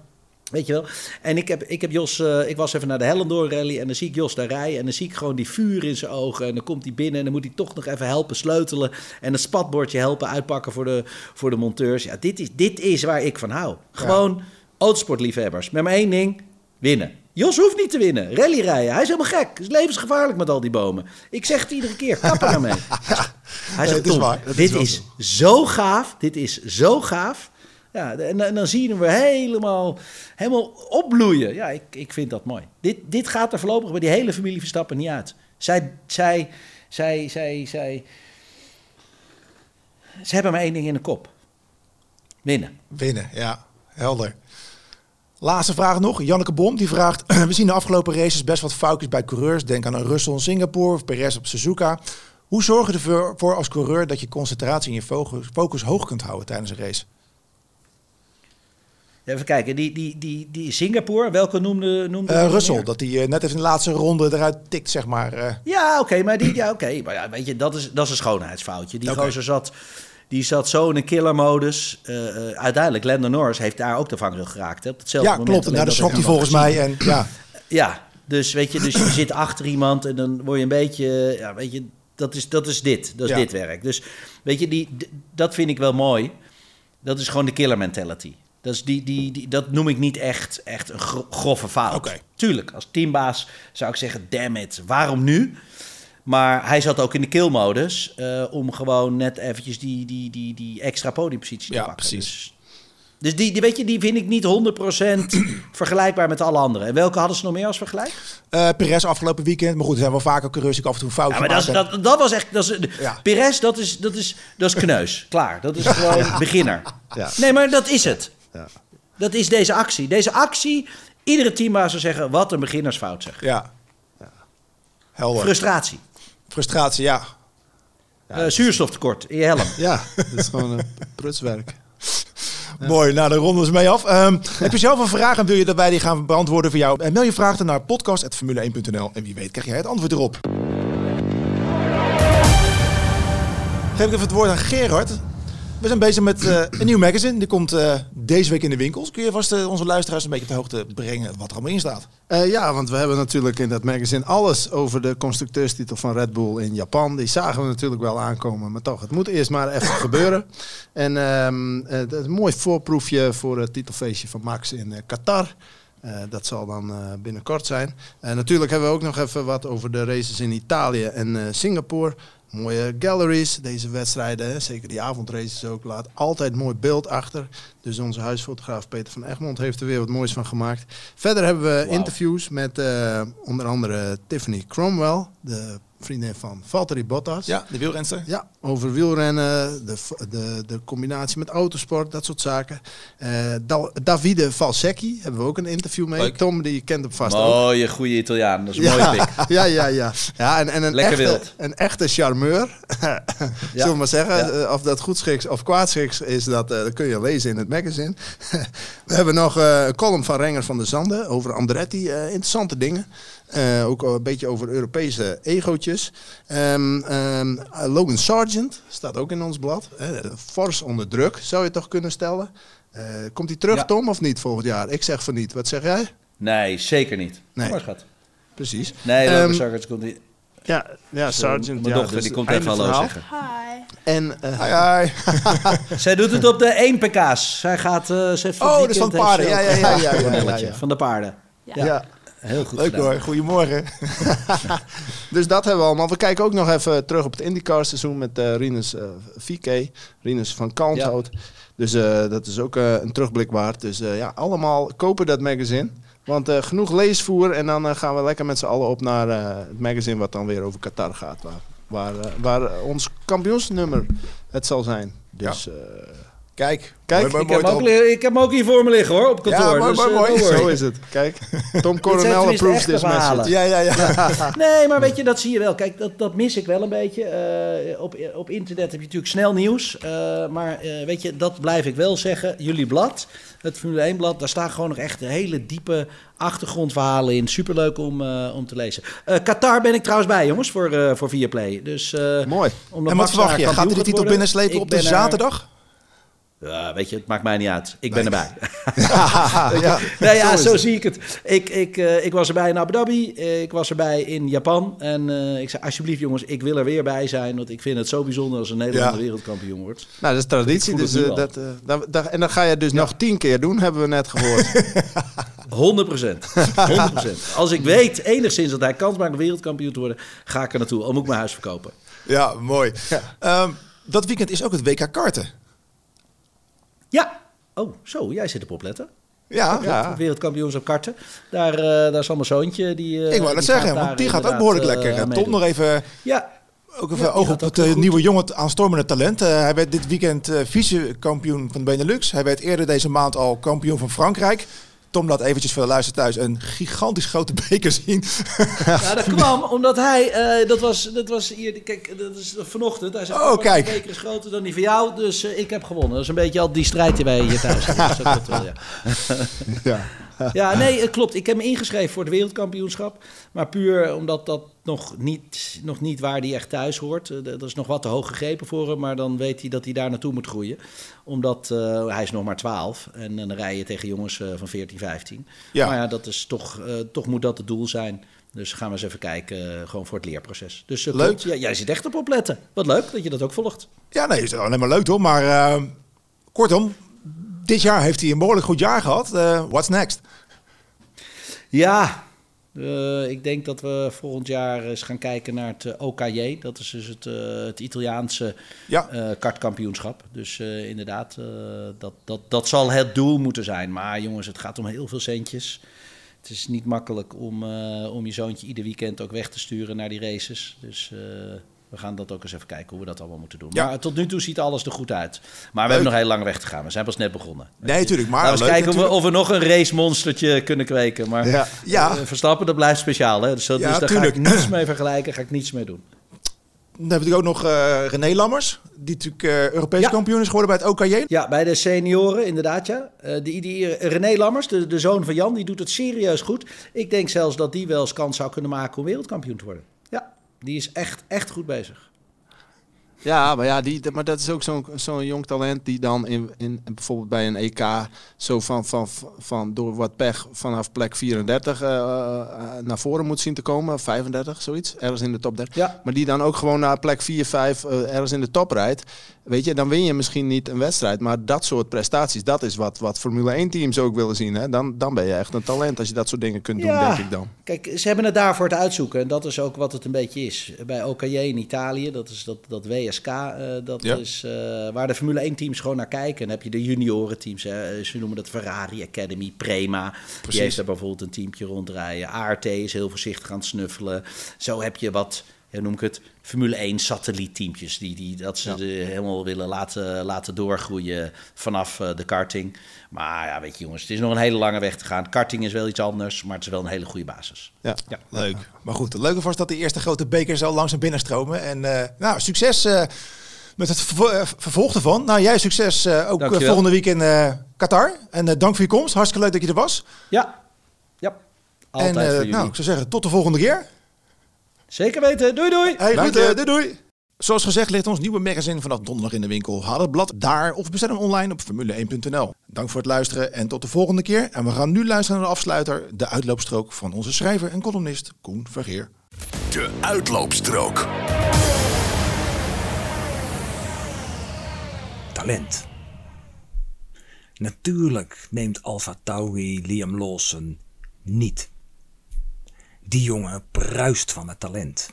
Weet je wel? En ik heb, ik heb Jos, eh, ik was even naar de Hellendoor rally en dan zie ik Jos daar rijden en dan zie ik gewoon die vuur in zijn ogen en dan komt hij binnen en dan moet hij toch nog even helpen sleutelen en het spatbordje helpen uitpakken voor de, voor de monteurs. Ja, dit is, dit is waar ik van hou. Gewoon autosportliefhebbers. Met maar één ding, winnen. Jos hoeft niet te winnen. Rally rijden. Hij is helemaal gek. Het is levensgevaarlijk met al die bomen. Ik zeg het iedere keer. Kap er nou mee. Hij Nee, zegt, het is Tom, waar. Is dit is zo gaaf. Dit is zo gaaf. Ja, en, dan zien we helemaal, helemaal opbloeien. Ja, ik, ik vind dat mooi. Dit, dit gaat er voorlopig bij die hele familie Verstappen niet uit. Zij, zij, zij, zij, zij, ze hebben maar één ding in de kop. Winnen. Winnen, ja. Helder. Laatste vraag nog. Janneke Bom die vraagt... We zien de afgelopen races best wat foutjes bij coureurs. Denk aan een Russell in Singapore of Perez op Suzuka. Hoe zorg je ervoor voor als coureur dat je concentratie en je focus hoog kunt houden tijdens een race? Even kijken, die, die, die, die Singapore, welke noemde, noemde die Russell, dat hij eh, net even in de laatste ronde eruit tikt, zeg maar. eh. Ja, oké, maar die, ja, oké, maar ja, weet je, dat is, dat is een schoonheidsfoutje. Die gozer zat, die zat zo in een killermodus. Uiteindelijk, Lando Norris heeft daar ook de vangrail geraakt. Hè, op hetzelfde ja, moment. klopt. En alleen daar schrok hij volgens mij. En ja, Ja, dus weet je, dus je zit achter iemand en dan word je een beetje, ja, weet je, dat is, dat is dit, dat is Ja. dit werk. Dus weet je, die, dat vind ik wel mooi. Dat is gewoon de killer mentality. Dat, is die, die, die, dat noem ik niet echt, echt een gro- grove fout. Oké. Tuurlijk, als teambaas zou ik zeggen, damn it, waarom nu? Maar hij zat ook in de killmodus eh, om gewoon net eventjes die, die, die, die extra podiumpositie Ja, te pakken. precies. Dus, dus die, die, weet je, die vind ik niet 100% vergelijkbaar met alle anderen. En welke hadden ze nog meer als vergelijk? eh Perez afgelopen weekend. Maar goed, er zijn wel vaker coureurs ik af en toe fout Ja, maar dat, is, dat, dat was echt... Dat is, Ja. Perez, dat is, dat, is, dat is kneus. Klaar. Dat is gewoon beginner. Ja. Nee, maar dat is het. Ja. Dat is deze actie. Deze actie, iedere teambaas zou zeggen... wat een beginnersfout zeg. Ja. Helder. Frustratie. Frustratie, ja. Eh, zuurstoftekort in je helm. Ja, dat is gewoon een prutswerk. Mooi, nou daar ronden we mee af. Ehm, heb je zelf een vraag en wil je dat wij die gaan beantwoorden voor jou? Eh, Mail je vraag dan naar podcast.formule1.nl en wie weet krijg jij het antwoord erop. Geef ik even het woord aan Gerard. We zijn bezig met eh, een nieuw magazine. Die komt eh, deze week in de winkels. Kun je vast eh, onze luisteraars een beetje op de hoogte brengen wat er allemaal in staat? Eh, ja, want we hebben natuurlijk in dat magazine alles over de constructeurstitel van Red Bull in Japan. Die zagen we natuurlijk wel aankomen, maar toch, het moet eerst maar even gebeuren. En ehm, eh, dat is een mooi voorproefje voor het titelfeestje van Max in Qatar. Dat zal dan binnenkort zijn. En natuurlijk hebben we ook nog even wat over de races in Italië en Singapore. Mooie galleries, deze wedstrijden, zeker die avondraces ook, laat altijd mooi beeld achter. Dus onze huisfotograaf Peter van Egmond heeft er weer wat moois van gemaakt. Verder hebben we interviews met eh, onder andere Tiffany Cromwell, de vriendin van Valtteri Bottas. Ja, de wielrenster. Ja, over wielrennen, de, de, de combinatie met autosport, dat soort zaken. Da- Davide Valsecchi hebben we ook een interview mee. Leuk. Tom, die kent hem vast ook. Mooie, goede Italiaan. Dat is een mooie Ja, pik. ja, ja, ja. ja en, en een, Lekker echte, wild. een echte charmeur. Zullen we maar zeggen. Ja. Eh, Of dat goed schiks of kwaad schiks is, dat, dat kun je lezen in het magazine. we hebben nog eh, een column van Renger van der Zanden over Andretti. eh, interessante dingen. Eh, ook een beetje over Europese egootjes. Ehm, ehm, Logan Sargent staat ook in ons blad. Fors onder druk, zou je toch kunnen stellen. Komt hij terug, Ja. Tom, of niet volgend jaar? Ik zeg van niet. Wat zeg jij? Nee, zeker niet. Nee. Maar schat. Precies. Nee, Ehm, Logan Sargent komt niet. Ja, ja Sergeant. Mijn ja, dochter dus die komt even hallo verhaal. zeggen. Hi. En eh, ai. Zij doet het op de 1 pk's. Zij gaat... eh ze heeft Oh, dit dat is van paarden. Ja, ja, ja, ja, ja, bonnetje ja, ja. Van de paarden. Ja. ja. Heel goed Leuk gedaan. hoor, goedemorgen. Dus dat hebben we allemaal. We kijken ook nog even terug op het IndyCar seizoen met eh Rinus eh VK. Rinus van Kalmthout. Dus eh, dat is ook eh, een terugblik waard. Dus eh, ja, allemaal kopen dat magazine. Want eh, genoeg leesvoer en dan eh, gaan we lekker met z'n allen op naar eh, het magazine wat dan weer over Qatar gaat. Waar, waar, waar ons kampioensnummer het zal zijn. Dus Kijk, Kijk, mooi, mooi, Ik heb, mooi, ik heb hem ook hier voor me liggen hoor, op kantoor. Ja, mooi, dus, mooi, eh, mooi. worry. zo is het. Kijk, Tom Coronel approves this message. Ja, ja, ja. Nee, maar weet je, dat zie je wel. Kijk, dat, dat mis ik wel een beetje. Eh, op, op internet heb je natuurlijk snel nieuws. eh, maar weet je, dat blijf ik wel zeggen. Jullie blad, het Formule 1-blad, daar staan gewoon nog echt hele diepe achtergrondverhalen in. Superleuk om, om te lezen. Qatar ben ik trouwens bij, jongens, voor, voor Viaplay. Dus, Mooi. En wat verwacht je? Gaat hij de titel binnenslepen op de er- zaterdag? Ja, weet je, het maakt mij niet uit. Ik ben erbij. ja. Nee, ja, Zo zo, is zie ik het. Ik, ik, eh, ik was erbij in Abu Dhabi, eh, ik was erbij in Japan. En eh, ik zei, alsjeblieft jongens, ik wil er weer bij zijn. Want ik vind het zo bijzonder als een Nederlander Ja. wereldkampioen wordt. Nou, dat is traditie. Dus, dat, eh, dat, dat- en dan ga je dus nog tien keer doen, hebben we net gehoord. 100 procent. 100 Als ik weet enigszins dat hij kans maakt om wereldkampioen te worden, ga ik er naartoe. Al moet ik mijn huis verkopen. Ja, mooi. Ehm, dat weekend is ook het WK karten. Ja. Oh, zo, jij zit op opletten. Ja, Ja. Wereldkampioens op karten. Daar, eh, daar is al mijn zoontje. Die, eh, ik wou dat zeggen, want die gaat ook behoorlijk eh, lekker. aan Tom nog even, Ja, ook even oog op het eh, nieuwe jongen aanstormende talent. Eh, hij werd dit weekend eh, vice-kampioen van de Benelux. Hij werd eerder deze maand al kampioen van Frankrijk. Tom laat eventjes voor de luister thuis een gigantisch grote beker zien. Ja, dat kwam omdat hij, eh, dat, was, dat was hier, kijk, dat is vanochtend. Hij zei, Oh, oh, kijk. De beker is groter dan die van jou, dus eh, ik heb gewonnen. Dat is een beetje al die strijd die wij hier thuis hebben. Dus dat wel, ja. ja. Ja, nee, het klopt. Ik heb me ingeschreven voor het wereldkampioenschap. Maar puur omdat dat nog niet, nog niet waar hij echt thuis hoort. Eh, Dat is nog wat te hoog gegrepen voor hem. Maar dan weet hij dat hij daar naartoe moet groeien. Omdat eh, hij is nog maar 12. En, en dan rij je tegen jongens eh, van 14, 15. Ja. Maar ja, dat is toch, toch moet dat het doel zijn. Dus gaan we eens even kijken, gewoon voor het leerproces. Dus Leuk. klopt. Ja, jij zit echt op opletten. Wat leuk dat je dat ook volgt. Ja, nee, is alleen maar leuk toch? Maar kortom, dit jaar heeft hij een behoorlijk goed jaar gehad. Eh, what's next? Ja, eh, ik denk dat we volgend jaar eens gaan kijken naar het eh, OKJ. Dat is dus het, het Italiaanse Ja, eh, kartkampioenschap. Dus inderdaad, dat, dat, dat zal het doel moeten zijn. Maar jongens, het gaat om heel veel centjes. Het is niet makkelijk om, om je zoontje ieder weekend ook weg te sturen naar die races. Dus we gaan dat ook eens even kijken hoe we dat allemaal moeten doen. Ja. Maar tot nu toe ziet alles er goed uit. Maar we Leuk. hebben nog heel lang weg te gaan. We zijn pas net begonnen. nee, natuurlijk. Maar Laten we eens kijken of we, natuurlijk. of we nog een racemonstertje kunnen kweken. Maar Ja. Ja. eh, Verstappen, dat blijft speciaal. Hè? Dus, dat- Ja, dus daar tuurlijk. ga ik niets mee vergelijken, ga ik niets mee doen. Dan hebben we natuurlijk ook nog eh, René Lammers. Die natuurlijk eh, Europees Ja. kampioen is geworden bij het OKJ. Ja, bij de senioren inderdaad, ja. Die, die, René Lammers, de, de zoon van Jan, die doet het serieus goed. Ik denk zelfs dat die wel eens kans zou kunnen maken om wereldkampioen te worden. Die is echt, echt goed bezig. Ja, maar, ja, die, maar dat is ook zo'n zo'n jong talent die dan in, in, bijvoorbeeld bij een EK zo van, van, van door wat pech vanaf plek 34 eh, eh, naar voren moet zien te komen. 35, zoiets, ergens in de top 30. Ja. Maar die dan ook gewoon naar plek 4, 5 eh, ergens in de top rijdt. Weet je, dan win je misschien niet een wedstrijd. Maar dat soort prestaties, dat is wat, wat Formule 1 teams ook willen zien. Hè? Dan, dan ben je echt een talent als je dat soort dingen kunt doen, Ja. denk ik dan. Kijk, ze hebben het daarvoor te uitzoeken. En dat is ook wat het een beetje is. Bij OKJ in Italië, dat is dat, dat WSK, eh, dat Ja. is eh, waar de Formule 1 teams gewoon naar kijken. En dan heb je de juniorenteams, hè. ze noemen dat Ferrari Academy, Prema. Precies. Die heeft daar bijvoorbeeld een teampje rondrijden. ART is heel voorzichtig aan het snuffelen. Zo heb je wat, hoe noem ik het, Formule 1 satellietteampjes. Die, die, dat ze Ja. de, helemaal willen laten, laten doorgroeien vanaf eh, de karting. Maar ja, weet je jongens, het is nog een hele lange weg te gaan. Karting is wel iets anders, maar het is wel een hele goede basis. Ja. Ja. Leuk. Maar goed, het leuke was dat de eerste grote beker zo langzaam binnenstromen. En eh, nou, succes eh, met het vervo- vervolg ervan. Nou, jij succes eh, ook Dankjewel. volgende week in eh, Qatar. En eh, dank voor je komst. Hartstikke leuk dat je er was. Ja, ja. Altijd en nou, ik zou zeggen, tot de volgende keer. Zeker weten. Doei doei. Hey, Dank goed, je. doei doei. Zoals gezegd ligt ons nieuwe magazine vanaf donderdag in de winkel. Haal het blad daar of bestel hem online op formule1.nl. Dank voor het luisteren en tot de volgende keer. En we gaan nu luisteren naar de afsluiter, de uitloopstrook van onze schrijver en columnist Koen Vergeer. De uitloopstrook. Talent. Natuurlijk neemt Alfa Tauri Liam Lawson niet. Die jongen bruist van het talent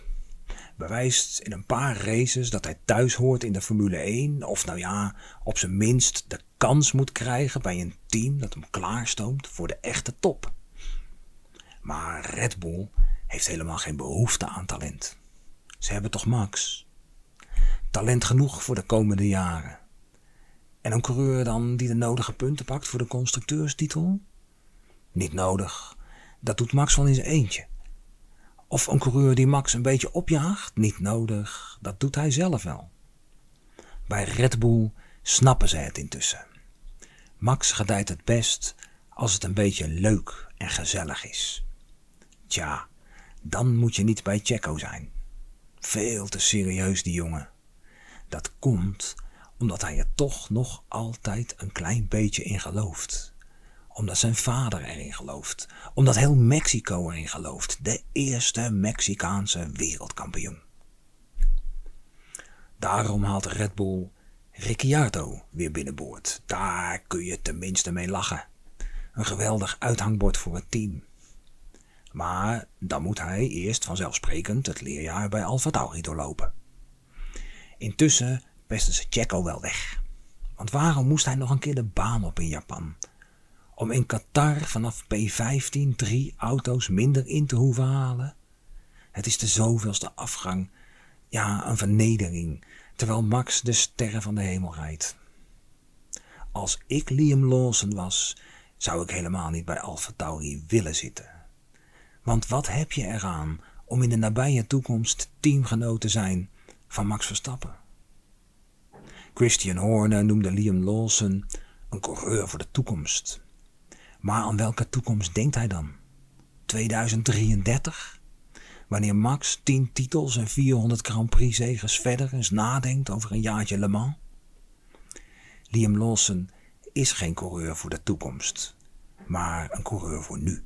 bewijst in een paar races dat hij thuis hoort in de Formule 1. Of nou ja, op zijn minst de kans moet krijgen bij een team dat hem klaarstoomt voor de echte top. Maar Red Bull heeft helemaal geen behoefte aan talent. Ze hebben toch Max? Talent genoeg voor de komende jaren. En een coureur dan die de nodige punten pakt voor de constructeurstitel? Niet nodig. Dat doet Max wel in zijn eentje. Of een coureur die Max een beetje opjaagt? Niet nodig, dat doet hij zelf wel. Bij Red Bull snappen ze het intussen. Max gedijt het best als het een beetje leuk en gezellig is. Tja, dan moet je niet bij Checo zijn. Veel te serieus die jongen. Dat komt omdat hij er toch nog altijd een klein beetje in gelooft omdat zijn vader erin gelooft. Omdat heel Mexico erin gelooft. De eerste Mexicaanse wereldkampioen. Daarom haalt Red Bull Ricciardo weer binnenboord. Daar kun je tenminste mee lachen. Een geweldig uithangbord voor het team. Maar dan moet hij eerst vanzelfsprekend het leerjaar bij Alfa Tauri doorlopen. Intussen pesten ze Checo wel weg. Want waarom moest hij nog een keer de baan op in Japan? Om in Qatar vanaf P15 drie auto's minder in te hoeven halen? Het is de zoveelste afgang, ja, een vernedering, terwijl Max de sterren van de hemel rijdt. Als ik Liam Lawson was, zou ik helemaal niet bij Alfa Tauri willen zitten. Want wat heb je eraan om in de nabije toekomst teamgenoot te zijn van Max Verstappen? Christian Horner noemde Liam Lawson een coureur voor de toekomst. Maar aan welke toekomst denkt hij dan? 2033? Wanneer Max 10 titels en 400 Grand Prix zegens verder eens nadenkt over een jaartje Le Mans? Liam Lawson is geen coureur voor de toekomst, maar een coureur voor nu.